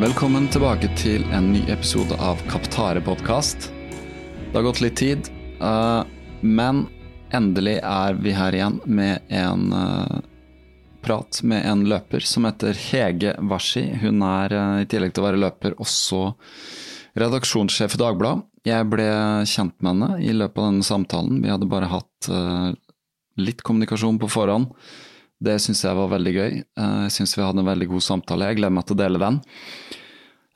Velkommen tilbake til en ny episode av Kaptare podkast. Det har gått litt tid, eh, men endelig er vi her igjen med en eh, prat med en løper som heter Hege Washi. Hun er eh, i tillegg til å være løper også redaksjonssjef i Dagbladet. Jeg ble kjent med henne i løpet av denne samtalen. Vi hadde bare hatt litt kommunikasjon på forhånd. Det syns jeg var veldig gøy. Jeg syns vi hadde en veldig god samtale. Jeg gleder meg til å dele den.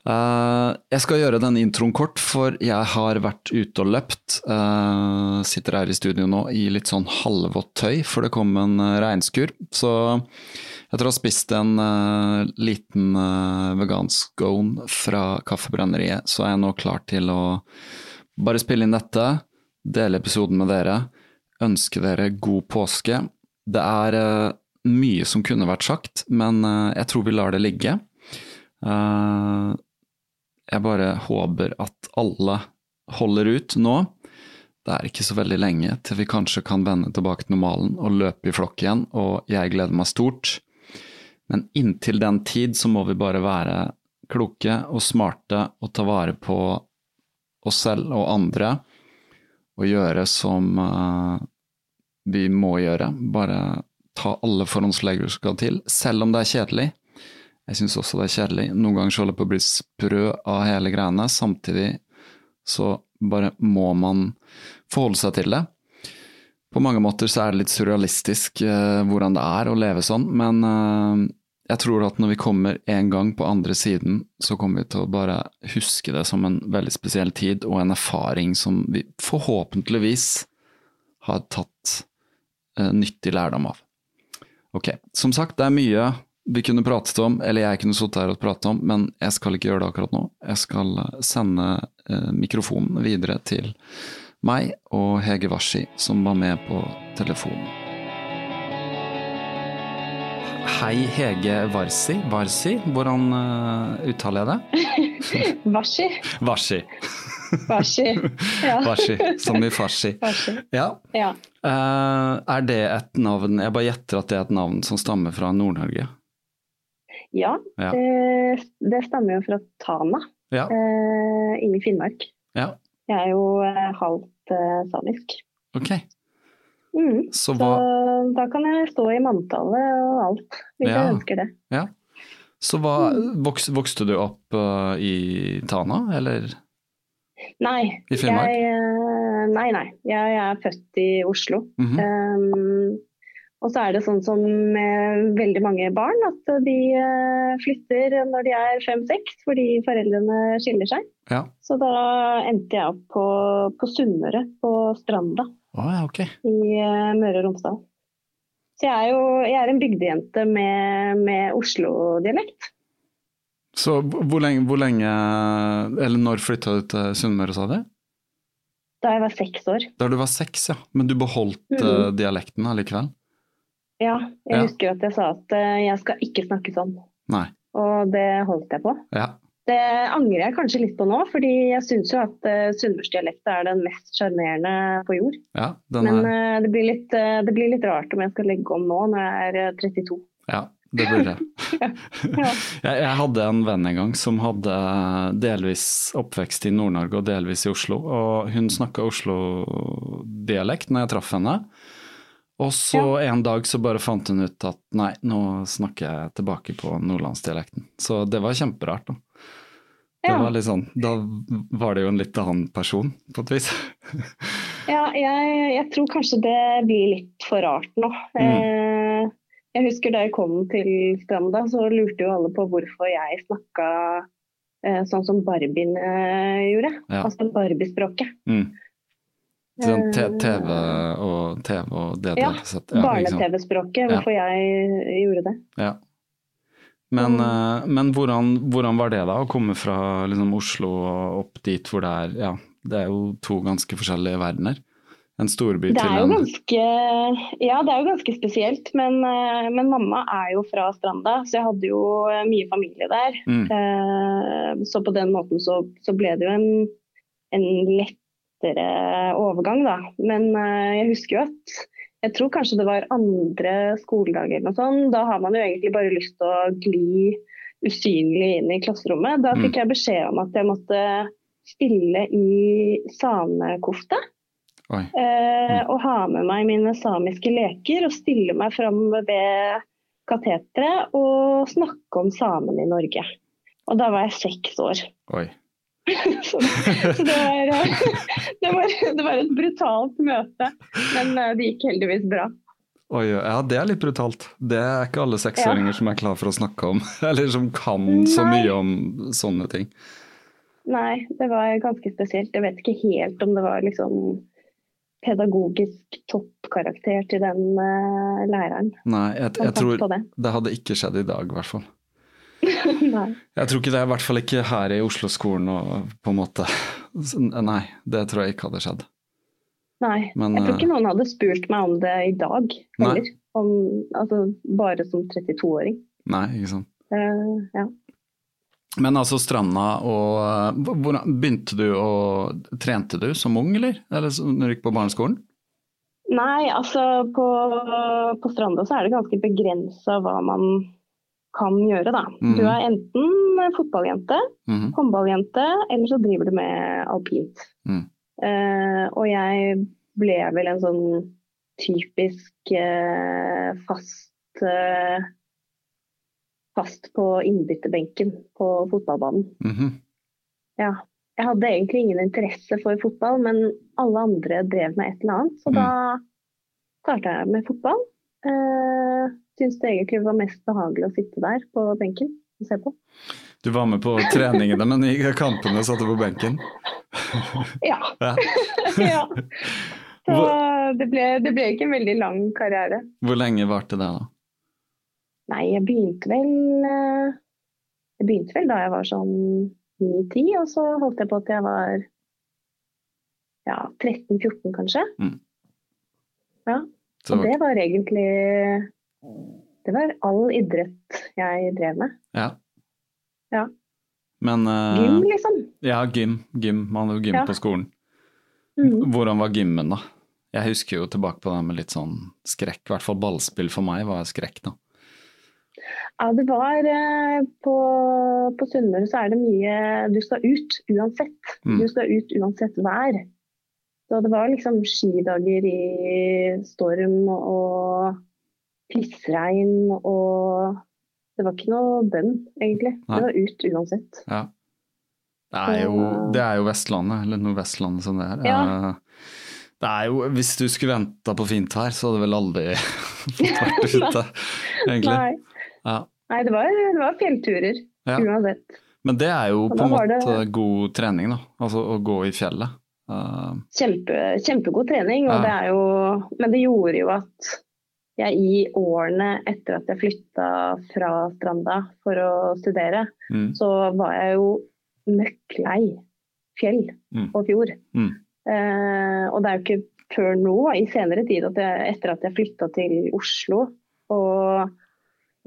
Jeg skal gjøre denne introen kort, for jeg har vært ute og løpt. Sitter her i studio nå i litt sånn halvvått tøy, for det kom en regnskur. Så etter å ha spist en liten vegansk scone fra Kaffebrenneriet, så er jeg nå klar til å bare spille inn dette, dele episoden med dere, ønske dere god påske. Det er mye som kunne vært sagt, men jeg tror vi lar det ligge. Jeg bare håper at alle holder ut nå. Det er ikke så veldig lenge til vi kanskje kan vende tilbake til normalen og løpe i flokk igjen, og jeg gleder meg stort. Men inntil den tid så må vi bare være kloke og smarte og ta vare på oss selv og andre, og gjøre som vi må gjøre. Bare ta alle forhåndsregler som skal til, selv om det er kjedelig. Jeg syns også det er kjedelig. Noen ganger holder jeg på å bli sprø av hele greiene. Samtidig så bare må man forholde seg til det. På mange måter så er det litt surrealistisk eh, hvordan det er å leve sånn, men eh, jeg tror at når vi kommer en gang på andre siden, så kommer vi til å bare huske det som en veldig spesiell tid og en erfaring som vi forhåpentligvis har tatt eh, nyttig lærdom av. Ok, som sagt, det er mye vi kunne pratet om, eller jeg kunne sittet her og pratet om, men jeg skal ikke gjøre det akkurat nå. Jeg skal sende eh, mikrofonen videre til meg og Hege Washi, som var med på telefonen. Hei, Hege Warsi. Warsi, hvordan uh, uttaler jeg det? Washi. Washi. Washi. Ja. Washi, som i farsi. Washi. Ja. Ja. Uh, er det et navn Jeg bare gjetter at det er et navn som stammer fra Nord-Norge? Ja, Ja. Det, det stammer jo fra Tana Ja. eh, inne i Finnmark. ja. Jeg er jo eh, halvt eh, samisk. Ok. Mm. Så Så hva da kan jeg stå i manntallet og alt, hvis jeg ønsker det. Ja. Så hva, vokste, vokste du opp uh, i Tana, eller? Nei, I Finnmark? Jeg, eh, nei, nei. Jeg er født i Oslo. Mhm. Um, og så er det sånn som med veldig mange barn, at de eh, flytter når de er fem-seks fordi foreldrene skiller seg. Ja. Så da endte jeg opp på, på Sunnmøre, på Stranda oh, ja, okay. i eh, Møre og Romsdal. Så jeg er jo jeg er en bygdejente med, med Oslo-dialekt. Så hvor lenge, hvor lenge Eller når flytta du til Sunnmøre, sa du? Da jeg var seks år. Da du var seks, ja. Men du beholdt Mm. eh, dialekten allikevel? Ja, jeg Ja. husker at jeg sa at eh, jeg skal ikke snakke sånn. Nei. Og det holdt jeg på. Ja. Det angrer jeg kanskje litt på nå, fordi jeg syns jo at uh, sunnmørsdialekten er den mest sjarmerende på jord. ja den Men er eh, det, blir litt, eh, det blir litt rart om jeg skal legge om nå når jeg er eh, 32. Ja, det burde jeg. Ja. jeg. Jeg hadde en venn en gang som hadde delvis oppvekst i Nord-Norge og delvis i Oslo. Og hun snakka Oslo-dialekt når jeg traff henne. Og så en dag så bare fant hun ut at nei, nå snakker jeg tilbake på nordlandsdialekten. Så det var kjemperart. da. Det Ja. var litt sånn, Da var det jo en litt annen person, på et vis. Ja, jeg, jeg tror kanskje det blir litt for rart nå. Mm. Eh, jeg husker da jeg kom til Stranda, så lurte jo alle på hvorfor jeg snakka eh, sånn som Barbien eh, gjorde. Ja. Altså Barbie-språket. Mm. Sånn Eh, TV og TV og du Ja. Ja? Barne-TV-språket, Ja. hvorfor jeg gjorde det. Ja. Men, Mm. eh, men hvordan, hvordan var det da, å komme fra liksom, Oslo og opp dit hvor det er Ja, det er jo to ganske forskjellige verdener. En storby til en ganske, ja, det er jo ganske spesielt, men, eh, men mamma er jo fra Stranda, så jeg hadde jo mye familie der. mm, Så på den måten så, så ble det jo en, en lettere overgang, da. Men eh, jeg husker jo at jeg tror kanskje det var andre skoledager eller noe sånt. Da har man jo egentlig bare lyst til å gli usynlig inn i klasserommet. Da Mm. fikk jeg beskjed om at jeg måtte stille i samekofte. Eh, Mm. og ha med meg mine samiske leker og stille meg fram ved kateteret og snakke om samene i Norge. Og da var jeg seks år. Oi. Så så det, var, eh, det, var, det var et brutalt møte, men eh, det gikk heldigvis bra. Oi, ja, det er litt brutalt. Det er ikke alle seksåringer som er klar for å snakke om, eller som kan så mye om sånne ting. Nei, det var ganske spesielt. Jeg vet ikke helt om det var liksom pedagogisk toppkarakter til den uh, læreren. Nei, jeg, jeg tror det. det hadde ikke skjedd i dag, i hvert fall. Jeg tror ikke det, i hvert fall ikke her i Oslo-skolen og på en måte Nei, det tror jeg ikke hadde skjedd. Nei. Men, jeg tror eh, ikke noen hadde spurt meg om det i dag heller. Om, altså, bare som 32-åring. Nei, ikke sant. Uh, ja. Men altså Stranda og eh, hvordan, Begynte du å Trente du som ung, eller? Eller når du gikk på barneskolen? Nei, altså på, på Stranda så er det ganske begrensa hva man kan gjøre, da. Mm. Du er enten fotballjente, mm. håndballjente, eller så driver du med alpint. Mm. Uh, og jeg ble vel en sånn typisk uh, fast uh, Fast på innbytterbenken på fotballbanen. -hmm. Ja. Jeg hadde egentlig ingen interesse for fotball, men alle andre drev med et eller annet. Så Mm. da starta jeg med fotball. Uh, Syns det egentlig var mest behagelig å sitte der på benken og se på. Du var med på treningene, men i kampene satt du på benken? Ja. Ja. Så det ble, det ble ikke en veldig lang karriere. Hvor lenge varte det, da? Nei, jeg begynte vel eh, Jeg begynte vel da jeg var sånn 9-10, og så holdt jeg på at jeg var ja, 13-14 kanskje. Mm. Ja, og det var egentlig Det var all idrett jeg drev med. ja. Ja. Men uh, Gym, liksom. Ja, gym. gym. Man hadde jo gym Ja. på skolen. Mm. Hvordan var gymmen, da? Jeg husker jo tilbake på det med litt sånn skrekk. I hvert fall ballspill for meg var skrekk, da. Ja, det var eh, På, på Sunnmøre så er det mye Du skal ut uansett. Mm. Du skal ut uansett vær. Så det var liksom skidager i storm og pissregn og Det var ikke noe bønn, egentlig. Nei. Det var ut uansett. Ja. Det er jo, det er jo Vestlandet, eller Nordvestlandet som det er. Ja. Eh, Det er jo, Hvis du skulle venta på fint vær, så hadde du vel aldri fått vært ute, egentlig. Nei, Ja. Nei det, var, det var fjellturer Ja. uansett. Men det er jo på en måte det- god trening, da. Altså å gå i fjellet. Uh... Kjempe, kjempegod trening, Ja. det er jo Men det gjorde jo at jeg i årene etter at jeg flytta fra Stranda for å studere, Mm. så var jeg jo møkklei fjell Mm. og fjord. Mm. Eh, og det er jo ikke før nå, i senere tid, at jeg, etter at jeg flytta til Oslo og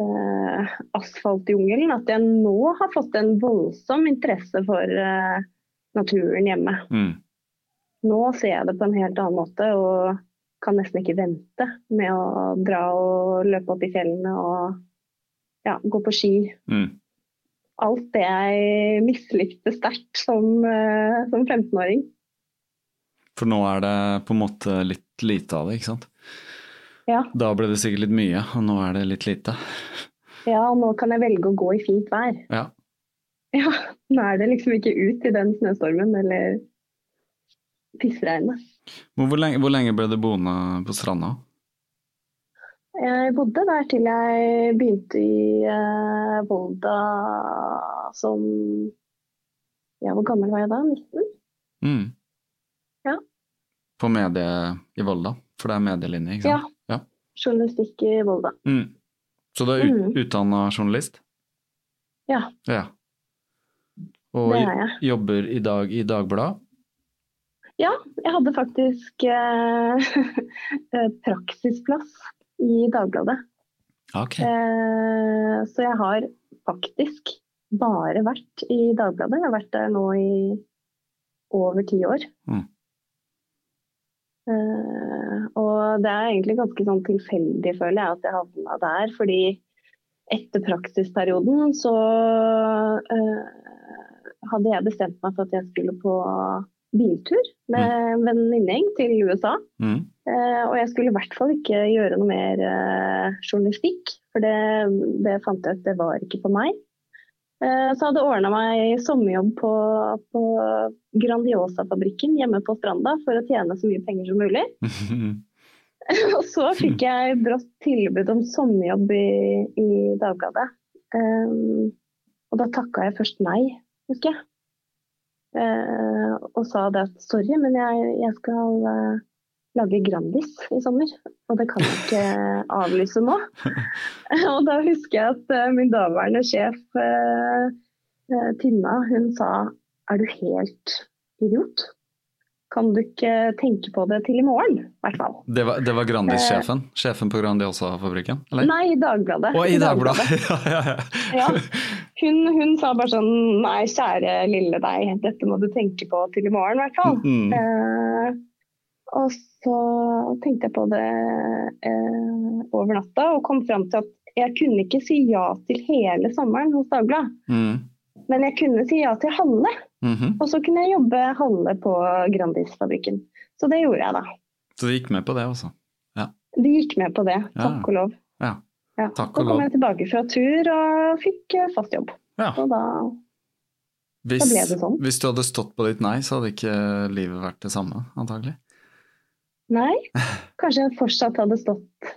eh, asfaltjungelen, at jeg nå har fått en voldsom interesse for eh, naturen hjemme. Mm. Nå ser jeg det på en helt annen måte og kan nesten ikke vente med å dra og løpe opp i fjellene og ja, gå på ski. Mm. Alt det jeg mislikte sterkt som, eh, som 15-åring. For nå er det på en måte litt lite av det, ikke sant? Ja. Da ble det sikkert litt mye, og nå er det litt lite. ja, og nå kan jeg velge å gå i fint vær. Ja. Ja, nå er det liksom ikke ut i den snøstormen eller pissregnet. Hvor, Hvor lenge, hvor lenge ble du boende på stranda? Jeg bodde der til jeg begynte i eh, Volda som Ja, hvor gammel var jeg da? 19? Mm. Ja. På medie i Volda, for det er medielinje, ikke Ja. sant? Ja. Journalistikk i Volda. Mm. Så du er Mm. utdanna journalist? Ja, Ja. Og er jobber i dag i Dagbladet? Ja, jeg hadde faktisk eh, eh, praksisplass i Dagbladet. Ok. Eh, så jeg har faktisk bare vært i Dagbladet. Jeg har vært der nå i over ti år. Mm. Eh, og det er egentlig ganske sånn tilfeldig, føler jeg, at jeg havna der. Fordi etter praksisperioden så eh, hadde jeg bestemt meg for at jeg skulle på biltur med en venninnegjeng til USA. Mm. Eh, og jeg skulle i hvert fall ikke gjøre noe mer eh, journalistikk, for det, det fant jeg ut det var ikke for meg. Eh, så hadde jeg ordna meg sommerjobb på, på Grandiosa-fabrikken hjemme på Stranda for å tjene så mye penger som mulig. og så fikk jeg brått tilbud om sommerjobb i, i Dagbladet. Um, og da takka jeg først nei, husker jeg. Eh, og sa det at sorry, men jeg, jeg skal eh, lage Grandis i sommer. Og det kan jeg ikke avlyse nå. og da husker jeg at eh, min daværende sjef Tinna, hun sa er du helt idiot? Kan du ikke tenke på det til i morgen, i hvert fall. Det var, det var Grandis-sjefen? Sjefen på Grandiosa-fabrikken? Nei, i Dagbladet. Å, i Dagbladet! ja, ja, ja. Ja. Hun, hun sa bare sånn Nei, kjære lille deg, dette må du tenke på til i morgen, i hvert fall. Mm. Eh, og så tenkte jeg på det eh, over natta og kom fram til at jeg kunne ikke si ja til hele sommeren hos Dagbladet. Mm. Men jeg kunne si ja til halve, Mhm. og så kunne jeg jobbe halve på Grandis-fabrikken. Så det gjorde jeg da. Så du gikk med på det, altså? De gikk med på det, Ja. takk og lov. Ja. Ja. Takk Så kom jeg tilbake fra tur og fikk eh, fast jobb. ja. Og da Hvis, ble det sånn. hvis du hadde stått på ditt nei, så hadde ikke livet vært det samme, antagelig. Nei, kanskje jeg fortsatt hadde stått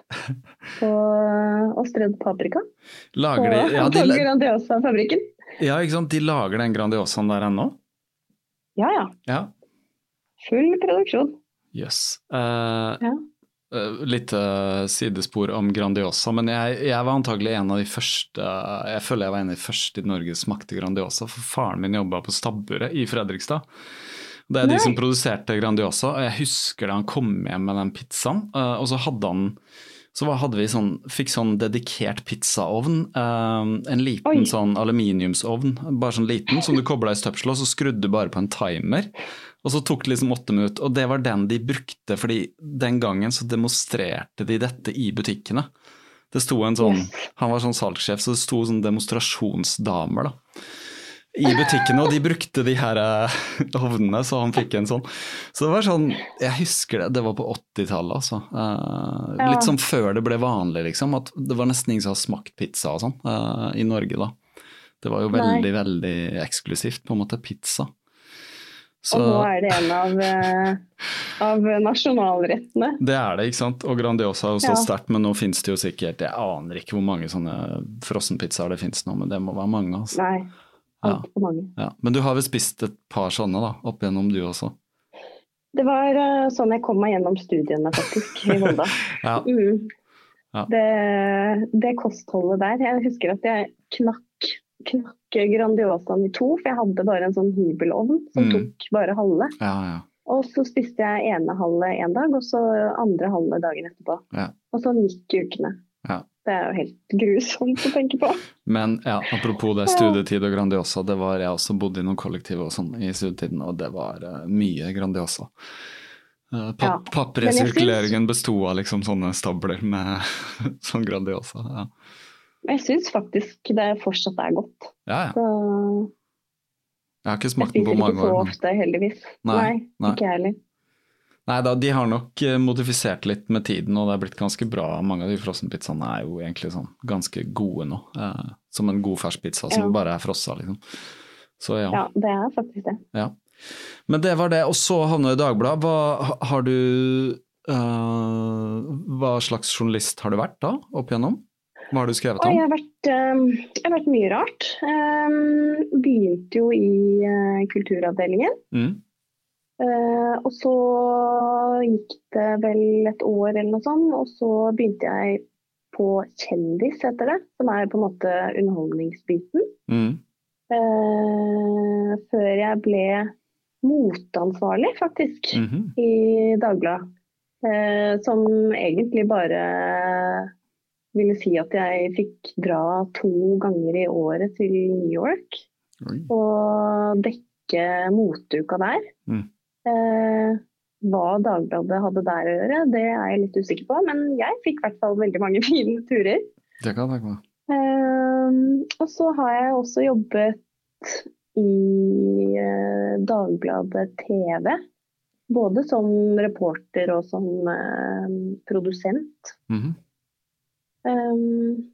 på og strødd paprika Lager de, ja, de, Grandiosa-fabrikken. ja, ikke sant? De lager den Grandiosaen der ennå? Ja ja, Ja. full produksjon. Jøss. Eh, Ja. Eh, litt eh, sidespor om Grandiosa, men jeg, jeg var antagelig en av de første Jeg føler jeg var en av de første i Norge som smakte Grandiosa, for faren min jobba på Stabburet i Fredrikstad. Det er de som produserte Grandiosa, og jeg husker da han kom hjem med den pizzaen, eh, og så hadde han så hadde vi sånn, fikk sånn dedikert pizzaovn, en liten Oi. sånn aluminiumsovn, bare sånn liten, som du kobla i støpselet, og så skrudde du bare på en timer. Og så tok det liksom åtte minutter, og det var den de brukte, fordi den gangen så demonstrerte de dette i butikkene. Det sto en sånn, Han var sånn salgssjef, så det sto sånn demonstrasjonsdamer da, i butikkene, og de brukte de her eh, ovnene, så han fikk en sånn. Så det var sånn, jeg husker det, det var på 80-tallet altså. Eh, Litt sånn før det ble vanlig liksom, at det var nesten ingen som hadde smakt pizza og sånn, eh, i Norge da. Det var jo Nei. veldig, veldig eksklusivt, på en måte, pizza. Så Og nå er det en av, eh, av nasjonalrettene. det er det, ikke sant. Og Grandiosa er jo så Ja. sterkt, men nå finnes det jo sikkert Jeg aner ikke hvor mange sånne frossenpizzaer det finnes nå, men det må være mange. altså. Nei, altfor mange. Ja. Men du har vel spist et par sånne da, opp igjennom du også? Det var uh, sånn jeg kom meg gjennom studiene, faktisk, i Volda. Ja. Mm. Ja. Det, det kostholdet der. Jeg husker at jeg knakk, knakk Grandiosaen i to, for jeg hadde bare en sånn hybelovn som Mm. tok bare halve. Ja, ja. Og så spiste jeg ene halve en dag, og så andre halve dagen etterpå. Ja. Og sånn gikk ukene. Ja. Det er jo helt grusomt å tenke på. Men ja, apropos det, studietid og Grandiosa. Det var, jeg også bodde i noen kollektiv og sånn i studietiden, og det var uh, mye Grandiosa. Uh, papp, Pappresirkuleringen besto av liksom sånne stabler med sånn Grandiosa. Ja, Men jeg syns faktisk det fortsatt er godt. ja. ja. Så Jeg har ikke jeg smakt den på spiser ikke så ofte, heldigvis. Nei, Nei, ikke jeg heller. Nei da, de har nok eh, modifisert litt med tiden, og det er blitt ganske bra. Mange av de frossenpizzaene er jo egentlig sånn ganske gode nå. Eh, som en god ferskpizza som Ja. bare er frossa, liksom. Så ja. Ja, det er faktisk det. ja. Men det var det. Og så havna du i Dagbladet. Hva har du eh, Hva slags journalist har du vært da, opp igjennom? Hva har du skrevet om? jeg har vært, eh, jeg har vært mye rart. Eh, begynte jo i eh, kulturavdelingen. Mm. Eh, og så gikk det vel et år eller noe sånt, og så begynte jeg på Kjendis, heter det. Som er på en måte underholdningsbiten. Mm. Eh, før jeg ble moteansvarlig, faktisk, Mhm. i Dagbladet. Som egentlig bare ville si at jeg fikk dra to ganger i året til New York Oi. og dekke moteuka der. Mm. Eh, hva Dagbladet hadde der å gjøre, det er jeg litt usikker på. Men jeg fikk i hvert fall veldig mange fine turer. Det kan jeg. Eh, og så har jeg også jobbet i eh, Dagbladet TV. Både som reporter og som eh, produsent. Mhm. Um,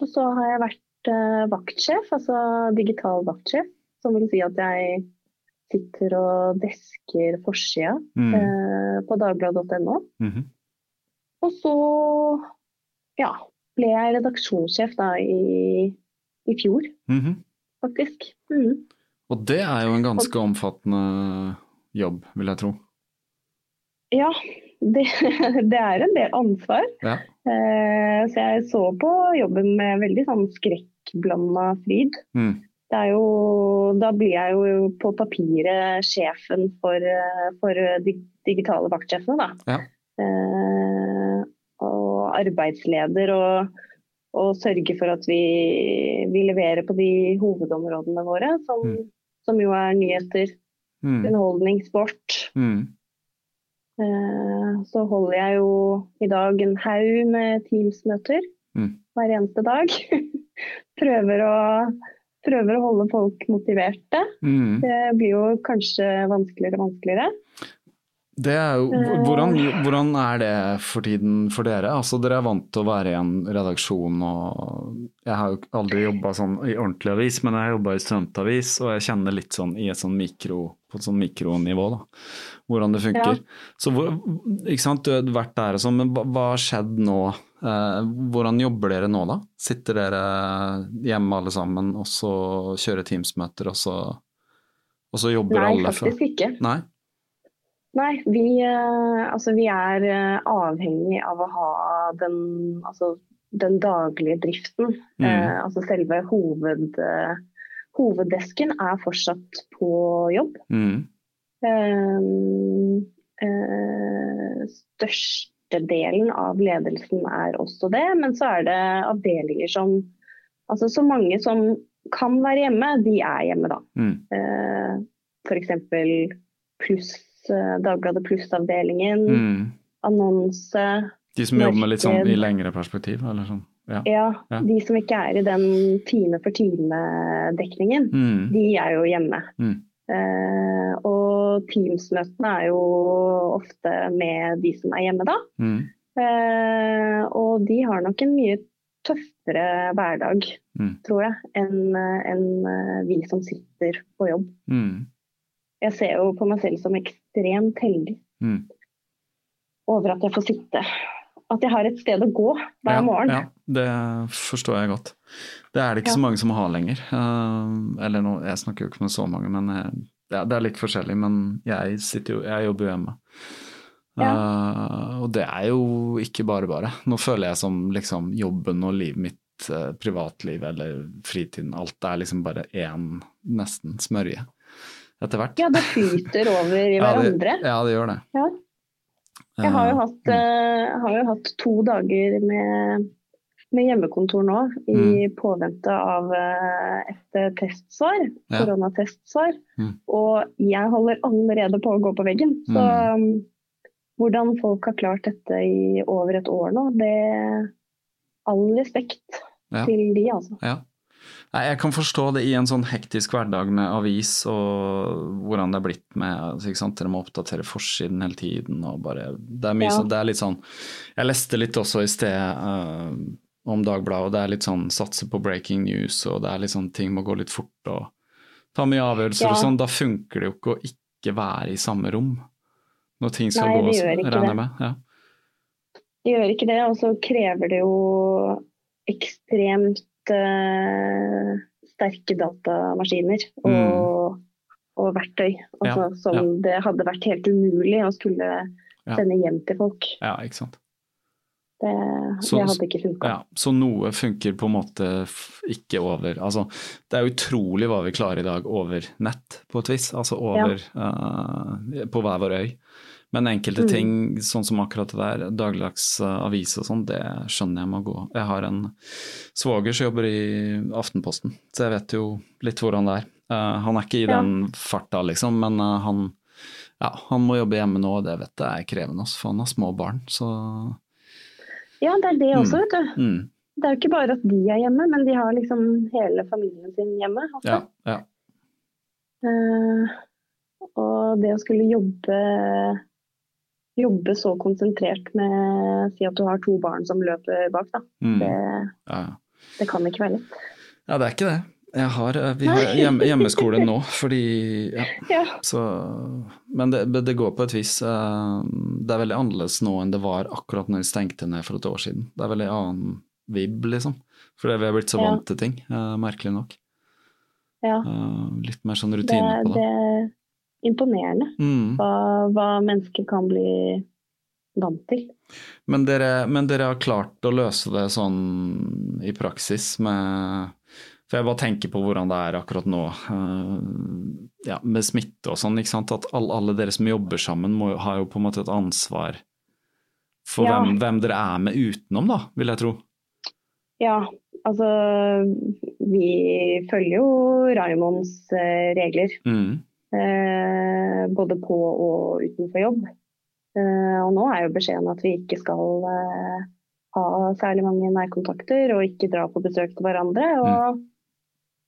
og så har jeg vært uh, vaktsjef, altså digital vaktsjef. Som vil si at jeg sitter og desker forsida Mm. uh, på dagbladet.no. Mhm. Og så ja, ble jeg redaksjonssjef da i, i fjor, Mhm. faktisk. Mm. Og det er jo en ganske omfattende jobb, vil jeg tro. Ja, det, det er en del ansvar. Ja. Eh, så jeg så på jobben med veldig sånn skrekkblanda fryd. Mm. Det jo, da blir jeg jo på papiret sjefen for, eh, for de digitale vaktsjefene, da. Ja. Eh, og arbeidsleder og, og sørge for at vi, vi leverer på de hovedområdene våre, som, Mm. som jo er nyheter, Mm. underholdning, sport. Mm. Eh, så holder jeg jo i dag en haug med Teams-møter Mm. hver eneste dag. prøver, å, prøver å holde folk motiverte. Mm. Det blir jo kanskje vanskeligere og vanskeligere. Det er jo, Eh. hvordan, hvordan er det for tiden for dere? Altså Dere er vant til å være i en redaksjon og Jeg har jo aldri jobba sånn i ordentlig avis, men jeg har jobba i studentavis, og jeg kjenner litt sånn i et sånn mikro, på et sånn mikronivå da, hvordan det funker. Så hvor, ikke sant, Du har vært der og sånn, men hva, hva har skjedd nå? Eh, hvordan jobber dere nå, da? Sitter dere hjemme alle sammen og så kjører Teams-møter, og så, og så jobber Nei, alle Nei, faktisk ikke. Nei? Nei, vi, eh, altså, vi er eh, avhengig av å ha den, altså, den daglige driften. Mm. Eh, altså selve hoved, eh, hoveddesken er fortsatt på jobb. Mm. Eh, eh, Størstedelen av ledelsen er også det, men så er det avdelinger som Altså så mange som kan være hjemme, de er hjemme da. Mm. Eh, F.eks. pluss, Dagbladet Pluss-avdelingen, Mm. annonse. De som jobber med litt sånn i lengre perspektiv, eller sånn? Ja. Ja, de som ikke er i den time for time-dekningen, Mm. de er jo hjemme. Mm. Eh, og Teams-møtene er jo ofte med de som er hjemme da. Mm. Eh, og de har nok en mye tøffere hverdag, Mm. tror jeg, enn enn, eh, vi som sitter på jobb. Mm. Jeg ser jo på meg selv som ekstremt heldig Mm. over at jeg får sitte. At jeg har et sted å gå hver ja, morgen. Ja, det forstår jeg godt. Det er det ikke Ja. så mange som har lenger. Eh, eller nå, jeg snakker jo ikke med så mange, men eh, ja, det er litt forskjellig. Men jeg, jo, jeg jobber jo hjemme. Ja. Uh, og det er jo ikke bare bare. Nå føler jeg som liksom jobben og livet mitt, uh, privatliv eller fritiden, alt er liksom bare én nesten smørje etter hvert. Ja, det flyter over i Ja, det- hverandre. Ja, det gjør det. Ja. Jeg har jo Eh, hatt, uh, har jo hatt to dager med, med hjemmekontor nå, i påvente av uh, et testsvar, Ja. koronatestsvar. Mm. Og jeg holder allerede på å gå på veggen. Så um, hvordan folk har klart dette i over et år nå, det All respekt Ja. til de, altså. Ja. Nei, jeg kan forstå det i en sånn hektisk hverdag med avis og hvordan det er blitt med altså, ikke sant? Dere må oppdatere forsiden hele tiden og bare Det er mye Ja. sånn, det er litt sånn Jeg leste litt også i sted uh, om Dagbladet, og det er litt sånn satse på breaking news, og det er litt sånn ting må gå litt fort og ta mye avgjørelser Ja. og sånn. Da funker det jo ikke å ikke være i samme rom når ting skal Nei, gå, regner jeg med. Ja. Det gjør ikke det, og så krever det jo ekstremt eh, sterke datamaskiner og, og verktøy. Altså, Ja, som ja. det hadde vært helt umulig å skulle sende hjem til folk. ja, ikke sant. Det, Så- det hadde ikke funka. Ja, så noe funker på en måte ikke over Altså, det er utrolig hva vi klarer i dag over nett, på et vis. Altså over uh, På hver vår øy. Men enkelte Mm. ting, sånn som akkurat det der, dagligdags eh, avis og sånn, det skjønner jeg må gå. Jeg har en svoger som jobber i Aftenposten, så jeg vet jo litt hvordan det er. Uh, han er ikke i Ja. den farta, liksom, men uh, han, ja, han må jobbe hjemme nå, og det vet jeg er krevende, også, for han har små barn. Så Ja, det er det også, vet du. mm, Det er jo ikke bare at de er hjemme, men de har liksom hele familien sin hjemme. også. ja, ja. Uh, og det å skulle jobbe jobbe så konsentrert med Si at du har to barn som løper bak, da. Mm, Det, ja, det kan ikke være lett. Ja, det er ikke det. Jeg har, eh, vi har hjemme, hjemmeskole nå, fordi ja, Ja. så, Men det, det går på et vis. eh, Det er veldig annerledes nå enn det var akkurat når vi stengte ned for et år siden. Det er veldig annen vib, liksom. Fordi vi har blitt så vant til ting, eh, merkelig nok. ja. Litt mer sånn rutine på det det. Er imponerende Mm. hva, hva mennesker kan bli vant til. Men, dere, men dere har klart å løse det sånn i praksis med For jeg bare tenker på hvordan det er akkurat nå eh, ja, med smitte og sånn. ikke sant? At alle, alle dere som jobber sammen, må, har jo på en måte et ansvar for Ja. hvem, hvem dere er med utenom, da, vil jeg tro. Ja, altså Vi følger jo Raimonds eh, regler. Mm. Eh, både på og utenfor jobb. Eh, og nå er jo beskjeden at vi ikke skal eh, ha særlig mange nærkontakter og ikke dra på besøk til hverandre. Og,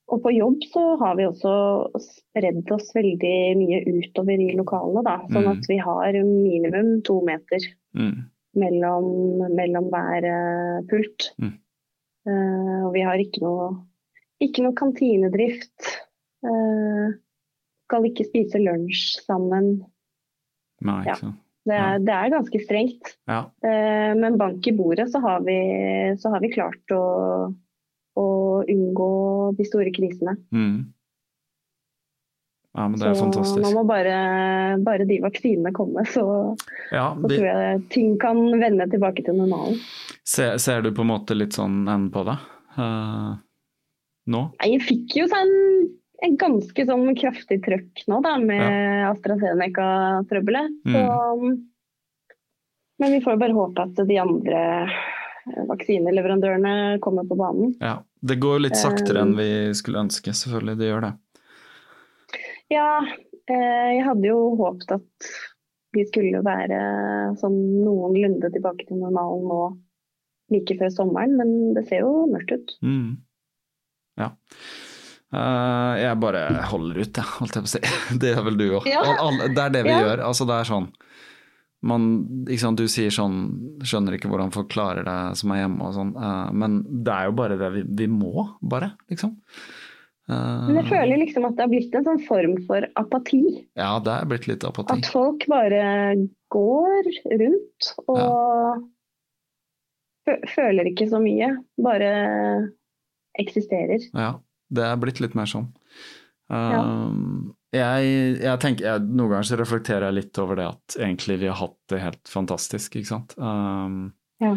og på jobb så har vi også spredd oss veldig mye utover i lokalene. Da, sånn Mm. at vi har minimum to meter Mm. mellom, mellom hver pult. Mm. Eh, og vi har ikke noe, ikke noe kantinedrift. Eh, skal ikke spise lunsj sammen. Nei, Ja. ikke sant. Det er, det er ganske strengt. Ja. Eh, men bank i bordet så har vi, så har vi klart å, å unngå de store krisene. Mm. ja, men det er så nå fantastisk. må bare, bare de vaksinene komme, så, Ja, så tror jeg ting kan vende tilbake til normalen. ser, ser du på en måte litt sånn enden på det uh, nå? Nei, Jeg fikk jo sånn en ganske sånn kraftig trøkk nå da, med AstraZeneca-trøbbelet. Mm. Men vi får bare håpe at de andre eh, vaksineleverandørene kommer på banen. Ja, Det går litt saktere Um, enn vi skulle ønske, selvfølgelig. Det gjør det. Ja, eh, jeg hadde jo håpet at vi skulle være sånn noenlunde tilbake til normalen nå like før sommeren, men det ser jo mørkt ut. Mm. Ja. Eh, jeg bare holder ut, jeg, holdt jeg på å si. Det gjør vel du òg. Ja. Det er det vi Ja. gjør. Altså, det er sånn man, sant, Du sier sånn Skjønner ikke hvordan folk klarer det som er hjemme og sånn. uh, men det er jo bare det vi, vi må, bare, liksom. Uh, Men jeg føler liksom at det har blitt en sånn form for apati. Ja, det er blitt litt apati. At folk bare går rundt og fø- føler ikke så mye. Bare eksisterer. Ja, det er blitt litt mer sånn. Ja. Um, jeg, jeg tenker, jeg, Noen ganger så reflekterer jeg litt over det at egentlig vi har hatt det helt fantastisk, ikke sant. Um, Ja.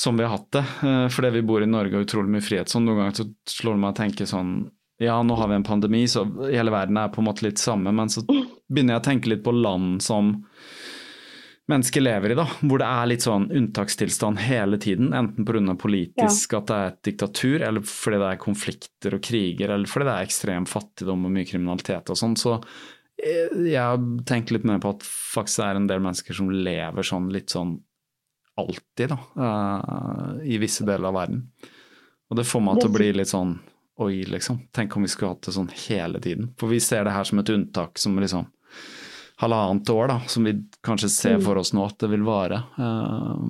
Som vi har hatt det. Uh, fordi vi bor i Norge og utrolig mye frihet. Så noen ganger så slår det meg å tenke sånn Ja, nå har vi en pandemi, så hele verden er på en måte litt samme, men så begynner jeg å tenke litt på land som mennesker lever i, da, hvor det er litt sånn unntakstilstand hele tiden. Enten pga. politisk at det er et diktatur, eller fordi det er konflikter og kriger, eller fordi det er ekstrem fattigdom og mye kriminalitet og sånn. Så eh, jeg har tenkt litt mer på at faktisk det er en del mennesker som lever sånn litt sånn alltid, da, eh, i visse deler av verden. Og det får meg til å bli litt sånn oi, liksom. Tenk om vi skulle hatt det sånn hele tiden. For vi ser det her som et unntak som liksom halvannet år, da, som vi kanskje ser Mm. for oss nå at det vil vare. Eh,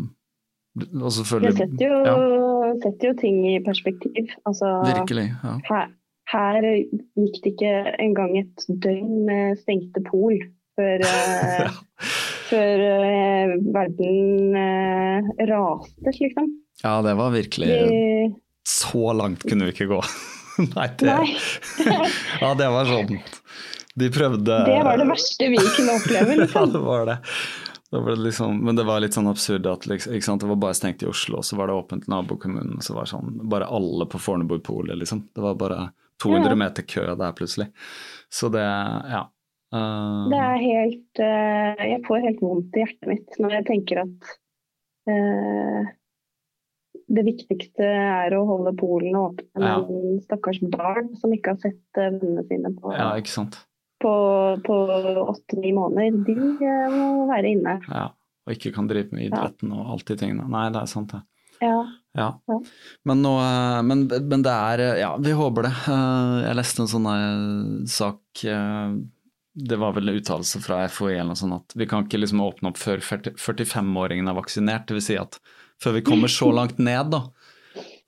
og Det selvfølgelig setter jo, ja, setter jo ting i perspektiv. Altså, Virkelig. Ja. her, her gikk det ikke engang et døgn med stengte pol før, ja. før eh, verden eh, raste, liksom. ja, det var virkelig Vi, Så langt kunne vi ikke gå. Nei, det, Nei. ja, det var sånn De prøvde det var det verste vi kunne oppleve. Ja, Liksom. det var det. det var liksom, men det var litt sånn absurd at liksom, det var bare stengt i Oslo, og så var det åpent i nabokommunen. og så var det sånn, Bare alle på Fornebupolet, liksom. Det var bare 200 Ja. meter kø der plutselig. Så det, ja. Uh, Det er helt uh, Jeg får helt vondt i hjertet mitt når jeg tenker at uh, det viktigste er å holde Polen åpne, Ja. men stakkars barn som ikke har sett eh, vennene sine på, ja, ikke sant. På, på åtte-ni måneder, de eh, må være inne. Ja. Og ikke kan drive med idretten og alt de tingene. Nei, det er sant, det. Ja. Ja. Men, nå, eh, men, men det er eh, Ja, vi håper det. Jeg leste en sånn sak Det var vel en uttalelse fra FHI eller noe sånt at vi kan ikke liksom åpne opp før 45-åringen er vaksinert. Vil si at før vi kommer så langt ned, da.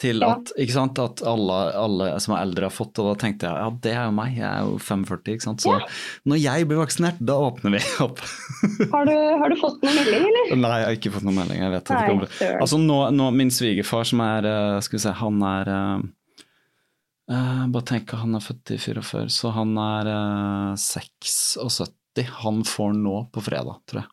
Til Ja. at, sant, at alle, alle som er eldre har fått, og da tenkte jeg ja, det er jo meg, jeg er jo 45, ikke sant. Så når jeg blir vaksinert, da åpner vi opp. Har, du, har du fått noen melding, eller? Nei, jeg har ikke fått noen melding. jeg vet Nei. Altså nå, nå, Min svigerfar som er eh, Skal vi se, han er eh, Bare tenk, han er født i 44, så han er uh, 76. Han får nå på fredag, tror jeg.